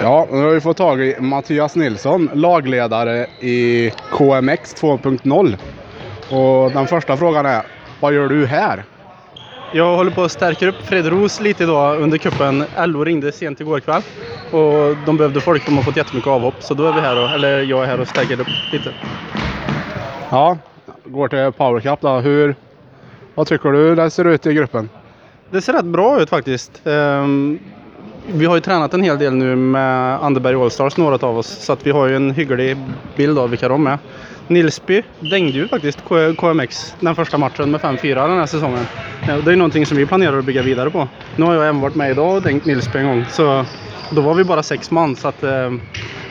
Ja, nu har vi fått tag i Mattias Nilsson, lagledare i KMX 2.0. Och den första frågan är, vad gör du här? Jag håller på att stärka upp Fred Roos lite idag under kuppen. LO ringde sent igår kväll och de behövde folk. De har fått jättemycket avhopp. Så då är vi här, och, eller jag är här och stärker upp lite. Ja, går till Power Cup då. Hur, vad tycker du det ser ut i gruppen? Det ser rätt bra ut faktiskt. Ehm, vi har ju tränat en hel del nu med Anderberg Allstars, några av oss. Så att vi har ju en hygglig bild av vilka de är. Nilsby dängde ju faktiskt KMX den första matchen med 5-4 den här säsongen. Det är någonting som vi planerar att bygga vidare på. Nu har jag även varit med idag och dängt Nilsby en gång. Så då var vi bara sex man. Så att, eh,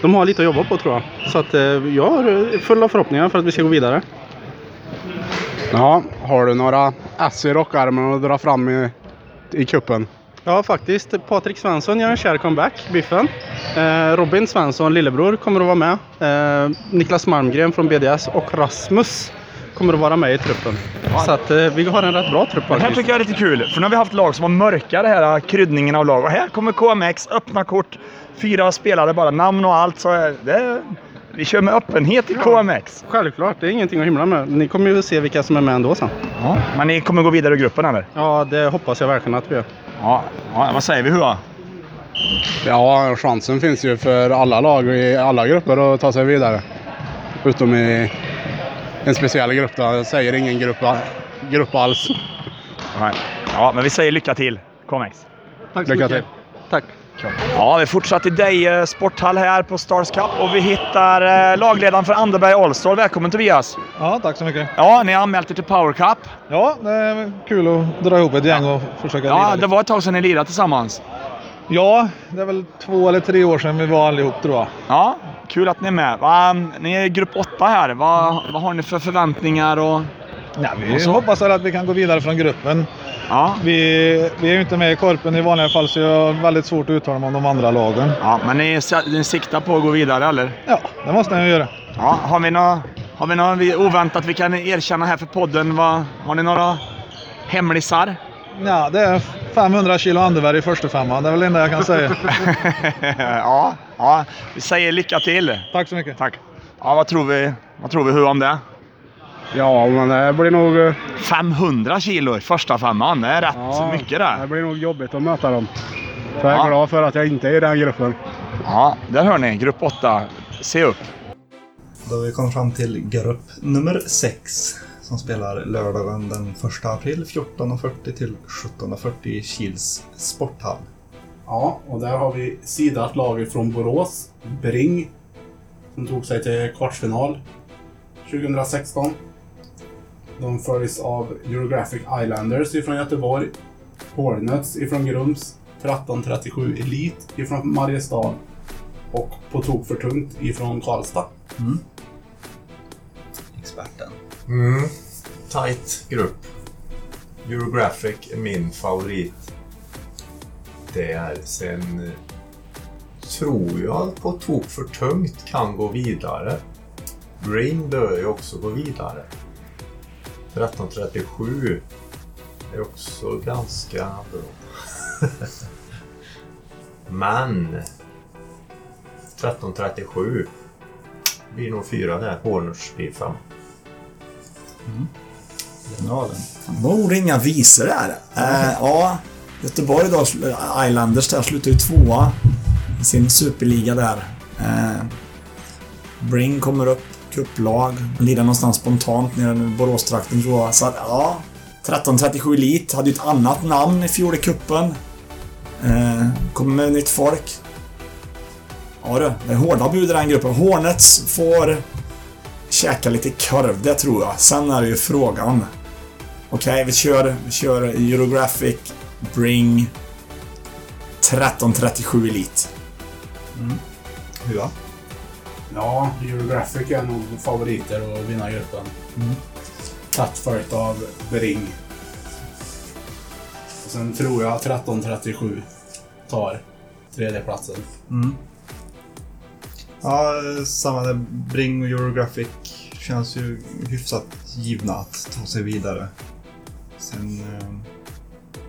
de har lite att jobba på tror jag. Så att, eh, jag har eh, fulla förhoppningar för att vi ska gå vidare. Ja, har du några ass i rockarmen att dra fram i, i kuppen? Ja, faktiskt. Patrik Svensson gör en kär comeback, Biffen. Eh, Robin Svensson, lillebror, kommer att vara med. Eh, Niklas Malmgren från BDS och Rasmus kommer att vara med i truppen. Så att eh, vi har en rätt bra trupp Det här faktiskt. tycker jag är lite kul, för nu har vi haft lag som har mörkat det här kryddningen av lag. Och här kommer KMX, öppna kort, fyra spelare bara, namn och allt. Så är det, Vi kör med öppenhet i KMX. Självklart, det är ingenting att hymla med. Ni kommer ju se vilka som är med ändå sen. Ja. Men ni kommer gå vidare i gruppen eller? Ja, det hoppas jag verkligen att vi gör. Ja, ja vad säger vi Hua? Ja, chansen finns ju för alla lag i alla grupper att ta sig vidare. Utom i en speciell grupp. Jag säger ingen grupp, grupp alls. Nej. Ja, men vi säger lycka till KMX. Tack Lycka till. Tack. Ja, vi fortsätter i Deje sporthall här på Stars Cup och vi hittar eh, lagledaren för Anderberg Allstar. Välkommen Tobias! Ja, tack så mycket. Ja, ni har anmält er till Power Cup. Ja, det är kul att dra ihop ett gäng och försöka Ja, lira det var ett tag sedan ni lirade tillsammans. Ja, det är väl två eller tre år sedan vi var allihop tror jag. Ja, kul att ni är med. Va, ni är grupp 8 här. Va, vad har ni för förväntningar? Och, Ja, vi och så? hoppas att vi kan gå vidare från gruppen. Ja. Vi, vi är ju inte med i Korpen i vanliga fall så jag har väldigt svårt att uttala mig om de andra lagen. Ja, men ni, ni siktar på att gå vidare eller? Ja, det måste jag göra. Ja, har vi något har vi något oväntat vi kan erkänna här för podden? Va, har ni några hemlisar? Ja, det är 500 kilo Anderberg i första femman. Det är väl det enda jag kan säga. (laughs) ja, ja, vi säger lycka till. Tack så mycket. Tack. Ja, vad tror vi, vad tror vi hur om det? Ja, men det blir nog... 500 kilo i första femman, det är rätt Ja, mycket det. Det blir nog jobbigt att möta dem. Så jag är Ja. glad för att jag inte är i den gruppen. Ja, där hör ni. Grupp 8. Se upp. Då har vi kommit fram till grupp nummer 6 som spelar lördagen den 1 april 14.40 till 17.40 i Kils sporthall. Ja, och där har vi sidat laget från Borås, Bring, som tog sig till kvartsfinal 2016. De följs av Eurographic Islanders ifrån Göteborg, Hornets ifrån Grums, 1337 Elite ifrån Mariestad och På tok för tungt ifrån Karlstad. Experten. Mm. Tight grupp. Eurographic är min favorit. Där. Sen eh, tror jag att på tok för tungt kan gå vidare. Green bör ju också gå vidare. 1337 är också ganska bra. (laughs) Men 1337 blir nog fyra där. Horners blir fem. Generalen. Det var ord inga visor där. Eh, ja, Göteborg då, sl- Islanders där, slutar ju tvåa i sin superliga där. Eh, Bring kommer upp, cuplag. lirar någonstans spontant nere i Boråstrakten tror jag. Så att, ja, 1337 Elite hade ju ett annat namn i fjol i cupen. Eh, kommer med nytt folk. Ja du, det är hårda bud i den gruppen. Hornets får käka lite korv, det tror jag. Sen är det ju frågan. Okej, vi kör, vi kör Eurographic Bring 1337 Elite. Mm. Hur? Ja, Eurographic är nog favoriter att vinna gruppen. Mm. Tätt följt av Bring. Och sen tror jag 1337 tar tredjeplatsen. Mm. Ja, samma där. Bring och Eurographic känns ju hyfsat givna att ta sig vidare. Sen eh,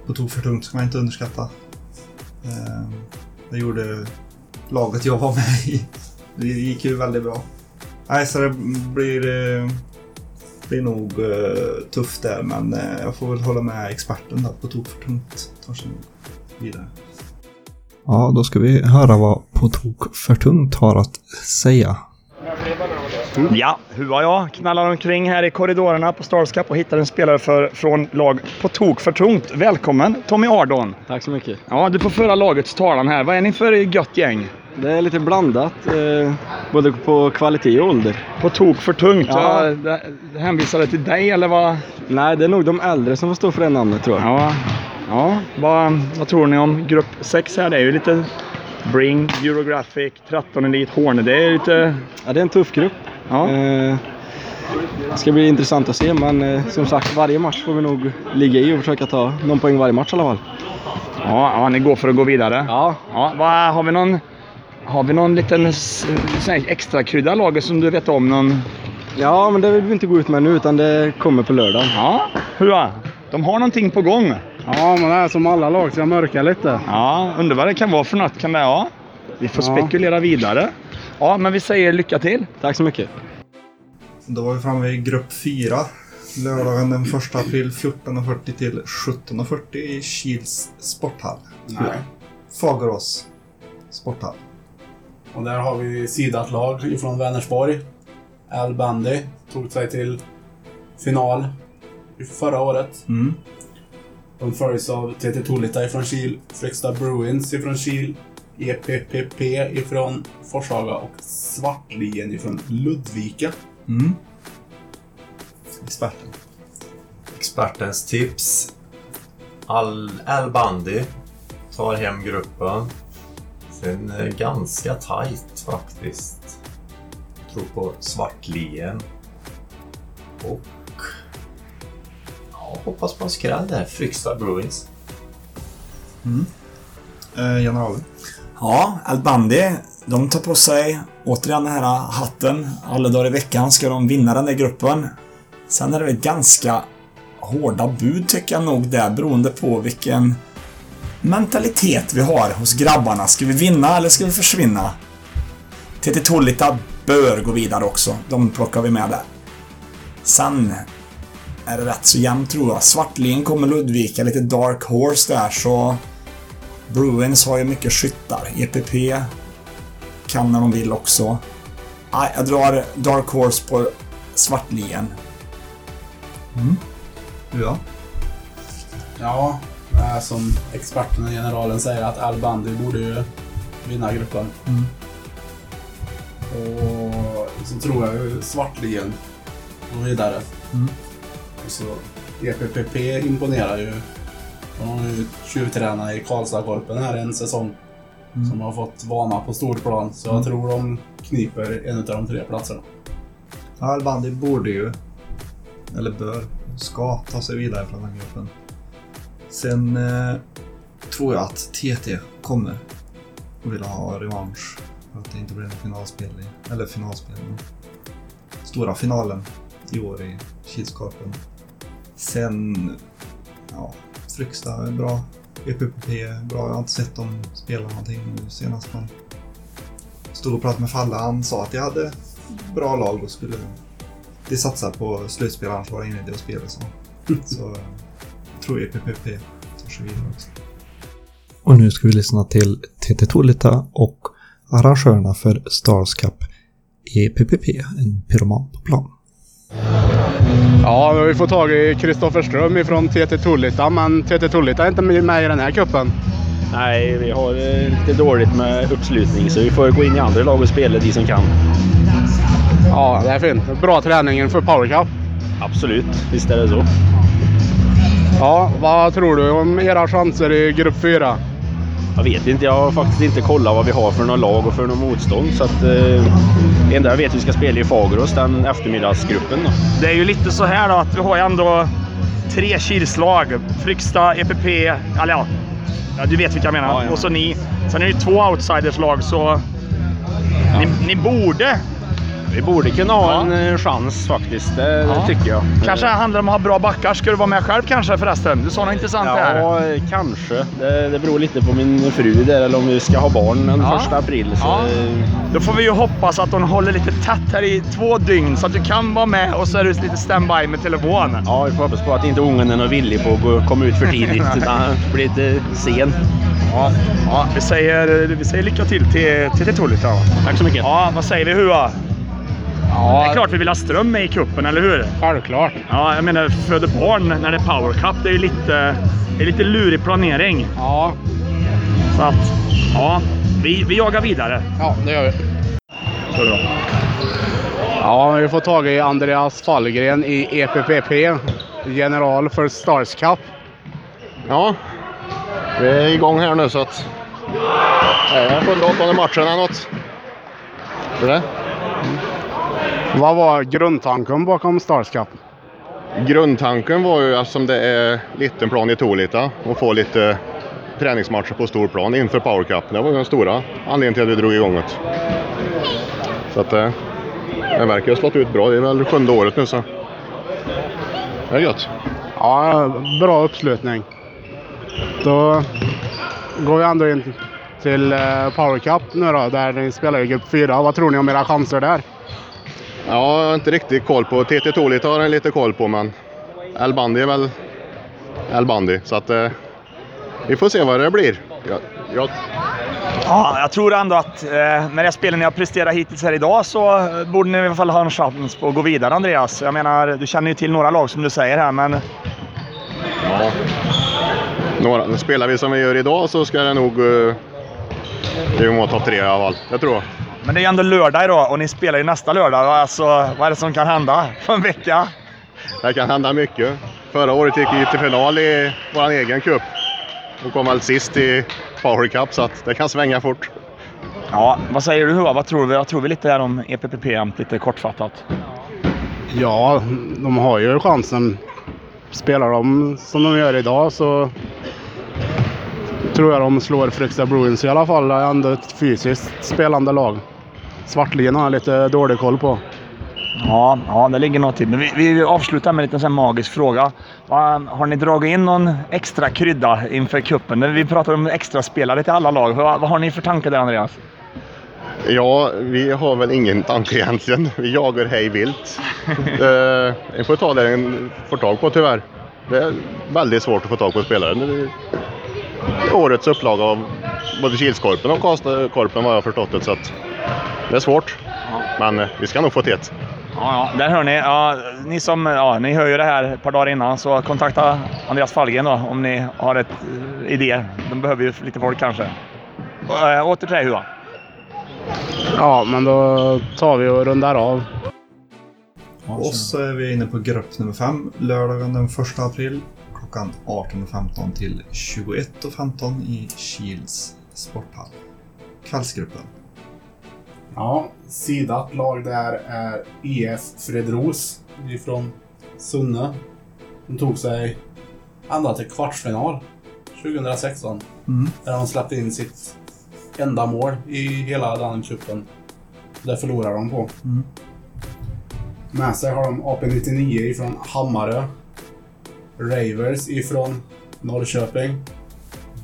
på tok för tungt ska man inte underskatta. Eh, det gjorde laget jag var med i. Det gick ju väldigt bra. Nej, så det blir, eh, blir nog eh, tufft där, men eh, jag får väl hålla med experten där. På tok för tungt tar sig vidare. Ja, då ska vi höra vad På tok för tungt har att säga. Ja, Hua jag knallar omkring här i korridorerna på Stars Cup och hittar en spelare för, från lag på tok för tungt. Välkommen Tommy Ardon! Tack så mycket. Ja, du får föra lagets talan här. Vad är ni för gött gäng? Det är lite blandat, eh, både på kvalitet och ålder. På tok för tungt? Ja. Ja. det, det hänvisar det till dig eller vad? Nej, det är nog de äldre som får stå för det namnet tror jag. Ja, ja. Vad, vad tror ni om grupp 6 här? Det är ju lite Bring, Eurographic, 13 Elite, Horne. Det är lite... Ja, det är en tuff grupp. Ja. Eh, det ska bli intressant att se, men eh, som sagt, varje match får vi nog ligga i och försöka ta någon poäng varje match i alla fall. Ja, ja ni går för att gå vidare? Ja. ja vad, har vi någon... Har vi någon liten extra krydda i laget som du vet om? Någon... Ja, men det vill vi inte gå ut med nu, utan det kommer på lördag. Ja, hurra! De har någonting på gång. Ja, men det är som alla lag ska mörka lite. Ja, undrar vad det kan vara för något. Kan det, ja. Vi får Ja. spekulera vidare. Ja, men vi säger lycka till. Tack så mycket. Då var vi framme i grupp 4. Lördagen den 1 april 14.40 till 17.40 i Kils sporthall. Nej. Fagerås sporthall. Och där har vi sidat lag ifrån Vänersborg. Al Bandy tog sig till final förra året. Mm. De följs av TT Tolita ifrån Kil, Fryksta Bruins ifrån Kil, EPPP ifrån Forshaga och Svartlien ifrån Ludvika. Mm. Experten. Expertens tips. Al, Al Bandy tar hem gruppen. Sen eh, ganska tajt faktiskt. Jag tror på Svartlien. Och ja, hoppas på en skräll där. Fryksta Bruins. Mm. Eh, generalen. Ja, Al Bandy, de tar på sig återigen den här hatten. Alla dagar i veckan ska de vinna den där gruppen. Sen är det väl ganska hårda bud tycker jag nog där beroende på vilken mentalitet vi har hos grabbarna. Ska vi vinna eller ska vi försvinna? TT Tolita bör gå vidare också. De plockar vi med där. Sen är det rätt så jämnt tror jag. Svartlin kommer Ludvika, lite Dark Horse där så Bruins har ju mycket skyttar. EPP kan när de vill också. Jag drar Dark Horse på Svartlien. Mm. Ja. Ja, äh, som experten och generalen säger att Al Bandy borde ju vinna gruppen. Mm. Och så tror jag ju Svartlien går vidare. Mm. Och så EPPP imponerar ju. De har ju tjuvtränat i Karlstad-korpen här en säsong. Mm. Som har fått vana på storplan. Så jag Mm. tror de kniper en av de tre platserna. Ja, Al Bandy borde ju, eller bör, ska ta sig vidare från den gruppen. Sen eh, tror jag att TT kommer och vill ha revansch för att det inte blev en finalspel, i, eller finalspel, men stora finalen i år i Kilskorpen. Sen, ja, Fryksta är bra. EPP är bra. Jag har inte sett dem spela någonting nu senast men stod och pratade med Falle. Han sa att jag hade bra lag och skulle de satsa på slutspel annars var det ingen idé att spela så. (laughs) Så jag tror EPPP tar sig vidare också. Och nu ska vi lyssna till TT Tolita och arrangörerna för Stars Cup EPPP, en pyroman på plan. Ja, vi har ju fått tag i Kristoffer Ström ifrån TT Tullita, men TT Tullita är inte med i den här cupen. Nej, vi har eh, lite dåligt med uppslutning så vi får gå in i andra lag och spela de som kan. Ja, det är fint. Bra träning inför Power Cup. Absolut, visst är det så. Ja, vad tror du om era chanser i grupp 4? Jag vet inte, jag har faktiskt inte kollat vad vi har för några lag och för något motstånd. Så att, eh, det enda jag vet är att vi ska spela i Fagerås, den eftermiddagsgruppen. Då. Det är ju lite så här då att vi har ju ändå tre Kilslag. Fryksta, EPP, eller ja, ja, du vet vilka jag menar. Ja, ja. Och så ni. Sen är det ju två outsiderslag så ni, ni borde Vi borde kunna ha en eh, chans faktiskt, det, Ja. tycker jag. Kanske handlar om att ha bra backar. Ska du vara med själv kanske förresten? Du sa något intressant här. Ja, kanske. Det, det beror lite på min fru där, eller om vi ska ha barn den Ja. första april. Så, Ja. eh, Då får vi ju hoppas att hon håller lite tätt här i två dygn så att du kan vara med och så är du lite standby med telefonen. Ja, vi får hoppas på att inte ungen är villig på att gå- komma ut för tidigt. (laughs) utan blir lite sen. Ja, ja vi, säger, vi säger lycka till till, till Tetulita. Tack så mycket. Ja, vad säger vi Hua? Ja, Det är klart vi vill ha ström med i kuppen, eller hur? Självklart. Ja, jag menar föder barn när det är Power Cup, det är ju lite, det är lite lurig planering. Ja. Så att, ja, vi, vi jagar vidare. Ja, det gör vi. Så bra. Ja, vi får tag i Andreas Fallgren i EPPP, general för Stars Cup. Ja, vi är igång här nu så att... Det är sjunde, åttonde matchen eller något. Så det. Vad var grundtanken bakom Stars Cup? Grundtanken var ju eftersom det är liten plan i Tolita och få lite träningsmatcher på stor plan inför Power Cup. Det var den stora anledningen till att vi drog igång det. Så att eh, det verkar ha slått ut bra. Det är väl sjunde året nu så. Det är gött. Ja, bra uppslutning. Då går vi ändå in till eh, Power Cup nu då, där ni spelar i grupp 4. Vad tror ni om era chanser där? Ja, jag har inte riktigt koll på. TT Tolit har jag lite koll på, men Elbandy är väl Elbandy. Så att eh, vi får se vad det blir. Jag, jag, Ja, jag tror ändå att eh, med det spelen har presterat hittills här idag så borde ni i alla fall ha en chans på att gå vidare Andreas. Jag menar, du känner ju till några lag som du säger här, men ja, några, spelar vi som vi gör idag så ska det nog... Eh, vi må topp tre i alla fall. Det tror jag. Men det är ju ändå lördag idag och ni spelar ju nästa lördag. Alltså, vad är det som kan hända på en vecka? Det kan hända mycket. Förra året gick vi till final i vår egen cup och kom väl sist i Power Cup så att det kan svänga fort. Ja, vad säger du Hua? Vad tror vi? Vad tror vi lite här om EPPP lite kortfattat? Ja, de har ju chansen. Spelar de som de gör idag så tror jag de slår Fryksta Bruins i alla fall. Det är ändå ett fysiskt spelande lag. Svartlin har jag lite dålig koll på. Ja, ja, det ligger något till. Men vi, vi avslutar med en liten sån magisk fråga. Har ni dragit in någon extra krydda inför kuppen? Vi pratar om extra spelare till alla lag. Vad, vad har ni för tankar där Andreas? Ja, vi har väl ingen tanke egentligen. Vi jagar hej vilt. (laughs) eh, vi får ta det en får tag på tyvärr. Det är väldigt svårt att få tag på spelare. Det är årets upplaga av både Kilskorpen och Karlstadkorpen vad jag har förstått det. Så att det är svårt. Men eh, vi ska nog få till det. Ja, ja, där hör ni. Ja, ni som ja, ni hör ju det här ett par dagar innan, så kontakta Andreas Fallgren då om ni har ett eh, idé. De behöver ju lite folk kanske. Äh, åter till dig Hua. Ja, men då tar vi och rundar av. Och så är vi inne på grupp nummer 5, lördagen den 1 april klockan 18.15 till 21.15 i Kils sporthall. Kvällsgruppen. Ja, sidat lag där är IF Fredros ifrån Sunne. De tog sig ända till kvartsfinal 2016. Mm. Där de släppte in sitt enda mål i hela den cupen. Det förlorar de på. Mm. Med sig har de AP99 ifrån Hammarö. Ravers ifrån Norrköping.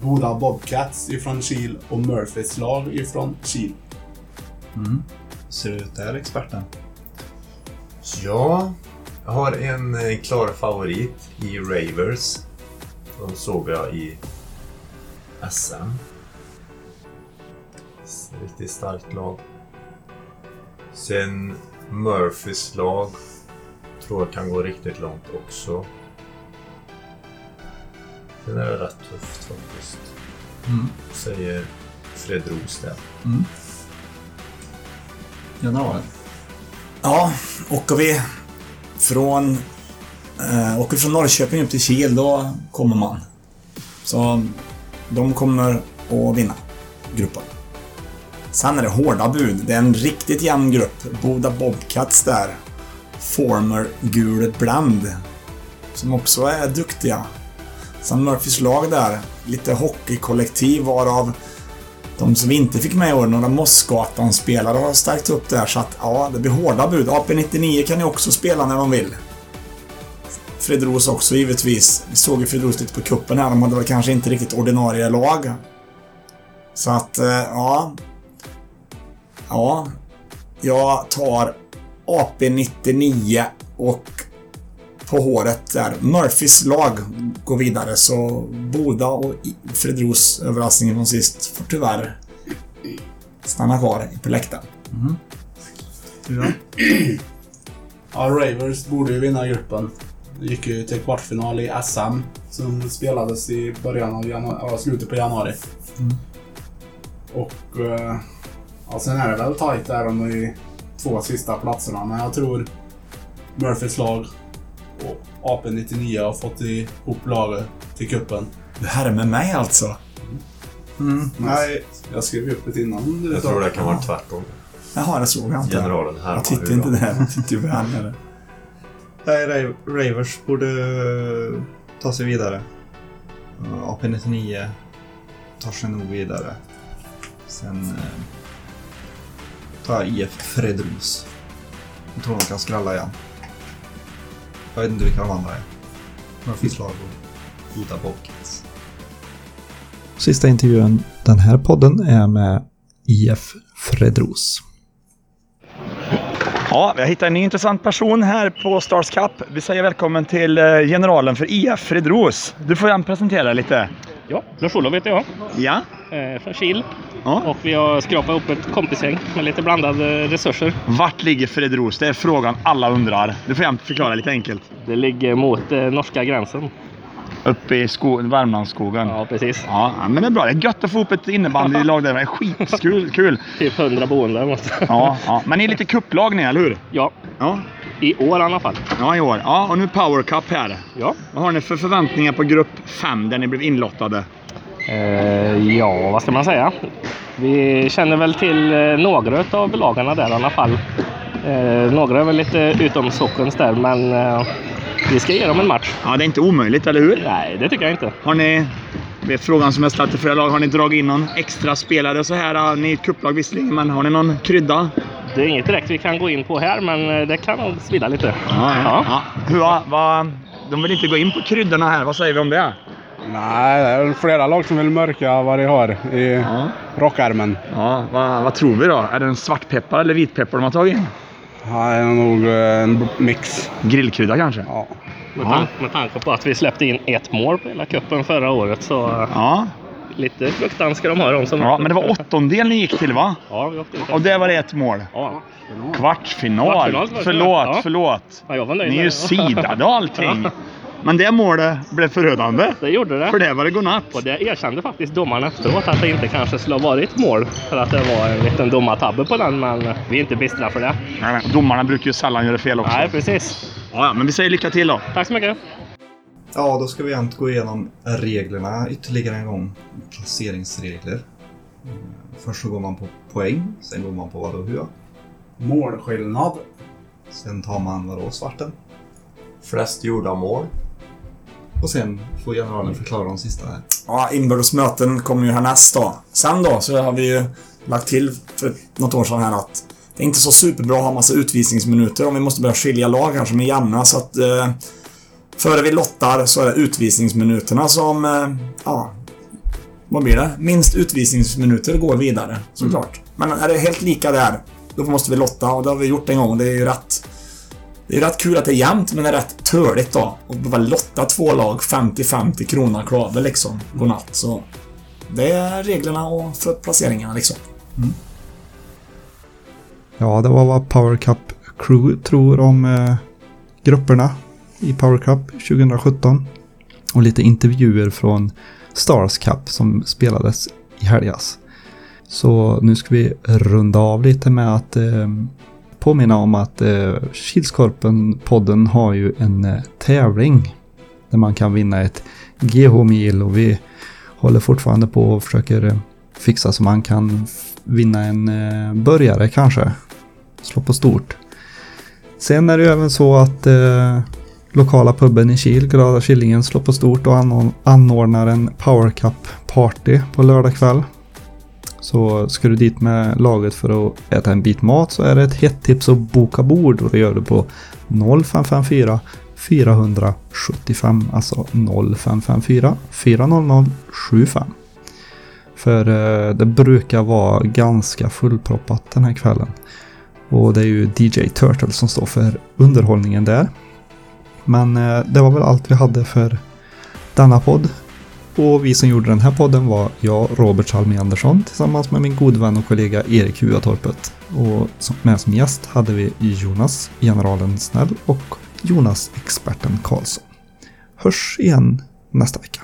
Boda Bobcats ifrån Kil och Murphys lag ifrån Kil. Mm. Ser ut där experten? Ja, jag har en eh, klar favorit i Ravers. De såg jag i SM. Riktigt starkt lag. Sen Murphys lag tror jag kan gå riktigt långt också. Sen är det rätt tufft faktiskt. Mm. Säger Fred Roos där. Mm. Januari. Ja, åker vi från, eh, åker vi från Norrköping upp till Kil, då kommer man. Så de kommer att vinna gruppen. Sen är det hårda bud. Det är en riktigt jämn grupp. Boda Bobcats där. Former Gul Bland, Som också är duktiga. Sen Murphys lag där. Lite hockeykollektiv varav de som vi inte fick med i år, några Mossgatan-spelare har stärkt upp där så att ja, det blir hårda bud. AP99 kan ju också spela när de vill. Fredros också givetvis. Vi såg ju Fredros lite på kuppen här. De hade väl kanske inte riktigt ordinarie lag. Så att, eh, ja. Ja. Jag tar AP99 och på håret där. Murphys lag går vidare så Boda och Fredros överraskningen från sist får tyvärr stanna kvar på läktaren. Mm. Ja. (clears throat) Ja, Ravers borde ju vinna gruppen. De gick ju till kvartsfinal i SM som spelades i början av januari, ja, slutet på januari. Mm. Och eh, ja, sen är det väl tajt där om de två sista platserna, men jag tror Murphys lag och AP99 har fått ihop laget till kuppen. Du här med mig alltså? Mm. Nej, jag skrev upp det innan. du Jag tror det kan vara tvärtom. Jaha, det såg jag inte. Generalen Herman Jag tittar inte där. Jag tittar ju på henne. Nej, Ra- Ravers borde eh, ta sig vidare. Eh, AP99 tar sig nog vidare. Sen eh, tar jag IF Fredros. Jag tror de kan skrälla igen. Jag vet inte vilka de andra är. Murphys lag och Goda Bobcats. Sista intervjun den här podden är med IF Fredros. Ja, vi har hittat en ny intressant person här på Stars Cup. Vi säger välkommen till eh, generalen för IF Fredros. Du får gärna presentera lite. Ja, Lars-Olof heter jag. Ja. Eh, från Kil. Och vi har skrapat ihop ett kompisgäng med lite blandade resurser. Vart ligger Fredros? Det är frågan alla undrar. Du får gärna förklara lite enkelt. Det ligger mot eh, norska gränsen. Uppe i sko- Värmlandsskogen? Ja, precis. Ja, men det är bra. Det är gött att få upp ett innebandylag där. Det är skitkul. (laughs) Kul. Typ 100 boende. Måste. Ja, ja, men ni är lite kupplag ni, eller hur? Ja. ja. I år i alla fall. Ja, i år. Ja, och nu Power Cup här. Ja. Vad har ni för förväntningar på grupp 5 där ni blev inlottade? Eh, ja, vad ska man säga? Vi känner väl till eh, några av lagarna där i alla fall. Eh, några är väl lite utom sockens där, men vi ska ge dem en match. Ja, det är inte omöjligt, eller hur? Nej, det tycker jag inte. Har ni, det är frågan som jag ställt till flera lag, har ni dragit in någon extra spelare så här? Ni är ett kupplag visserligen, men har ni någon krydda? Det är inget direkt vi kan gå in på här, men det kan nog svida lite. Ja, ja. ja. Hur, va, va, de vill inte gå in på kryddorna här. Vad säger vi om det? Nej, det är väl flera lag som vill mörka vad de har i rockärmen. Ja, vad, vad tror vi då? Är det en svartpeppar eller vitpeppar de har tagit in? Ja, det är nog eh, en mix. Grillkrydda kanske? Ja. Med, tan- med tanke på att vi släppte in ett mål på hela cupen förra året så eh, Ja. lite fruktan ska de ha de som... Ja, men det var åttondel ni gick till va? Ja, vi åkte. Och det var det ett mål? Ja. Kvartsfinal. Kvartsfinal. Förlåt, Ja. förlåt. Ja, jag var nöjd Ni är ju sidade och (laughs) allting. Men det målet blev förödande. Det gjorde det. För det var det godnatt. Och det erkände faktiskt domaren efteråt att det inte kanske skulle ha varit mål. För att det var en liten domartabbe på den, men vi är inte bistra för det. Nej, men domarna brukar ju sällan göra fel också. Nej, precis. Ja, men vi säger lycka till då. Tack så mycket. Ja, då ska vi egentligen gå igenom reglerna ytterligare en gång. Placeringsregler. Först så går man på poäng, sen går man på vad och hur. Målskillnad. Sen tar man vadå, svarten. Flest gjorda mål. Och sen får generalen förklara de sista här. Ja, inbördes möten kommer ju härnäst då. Sen då så har vi ju lagt till för något år sedan här att det är inte så superbra att ha massa utvisningsminuter om vi måste börja skilja lag här som är jämna så att eh, före vi lottar så är det utvisningsminuterna som, eh, ja, vad blir det? Minst utvisningsminuter går vidare såklart. Men är det helt lika där, då måste vi lotta och det har vi gjort en gång och det är ju rätt det är rätt kul att det är jämnt, men det är rätt törligt då. Och bara lotta två lag 50-50 kronor klaver liksom. Godnatt. Så det är reglerna och för placeringarna liksom. Mm. Ja, det var vad Power Cup Crew tror om eh, grupperna i Power Cup 2017. Och lite intervjuer från Stars Cup som spelades i helgas. Så nu ska vi runda av lite med att eh, påminna om att eh, Kilskorpen-podden har ju en eh, tävling där man kan vinna ett GH-mil och vi håller fortfarande på och försöker eh, fixa så man kan vinna en eh, börjare kanske. Slå på stort. Sen är det ju även så att eh, lokala puben i Kil, Glada Killingen, slår på stort och anordnar en Power Cup party på lördag kväll. Så ska du dit med laget för att äta en bit mat så är det ett hett tips att boka bord och det gör du på 0554 475, alltså 0554 400 75. För eh, det brukar vara ganska fullproppat den här kvällen. Och det är ju DJ Turtle som står för underhållningen där. Men eh, det var väl allt vi hade för denna podd. Och vi som gjorde den här podden var jag, Robert Salmi Andersson, tillsammans med min god vän och kollega Erik Huatorpet. Och med som gäst hade vi Jonas, generalen Snäll och Jonas, experten Karlsson. Hörs igen nästa vecka.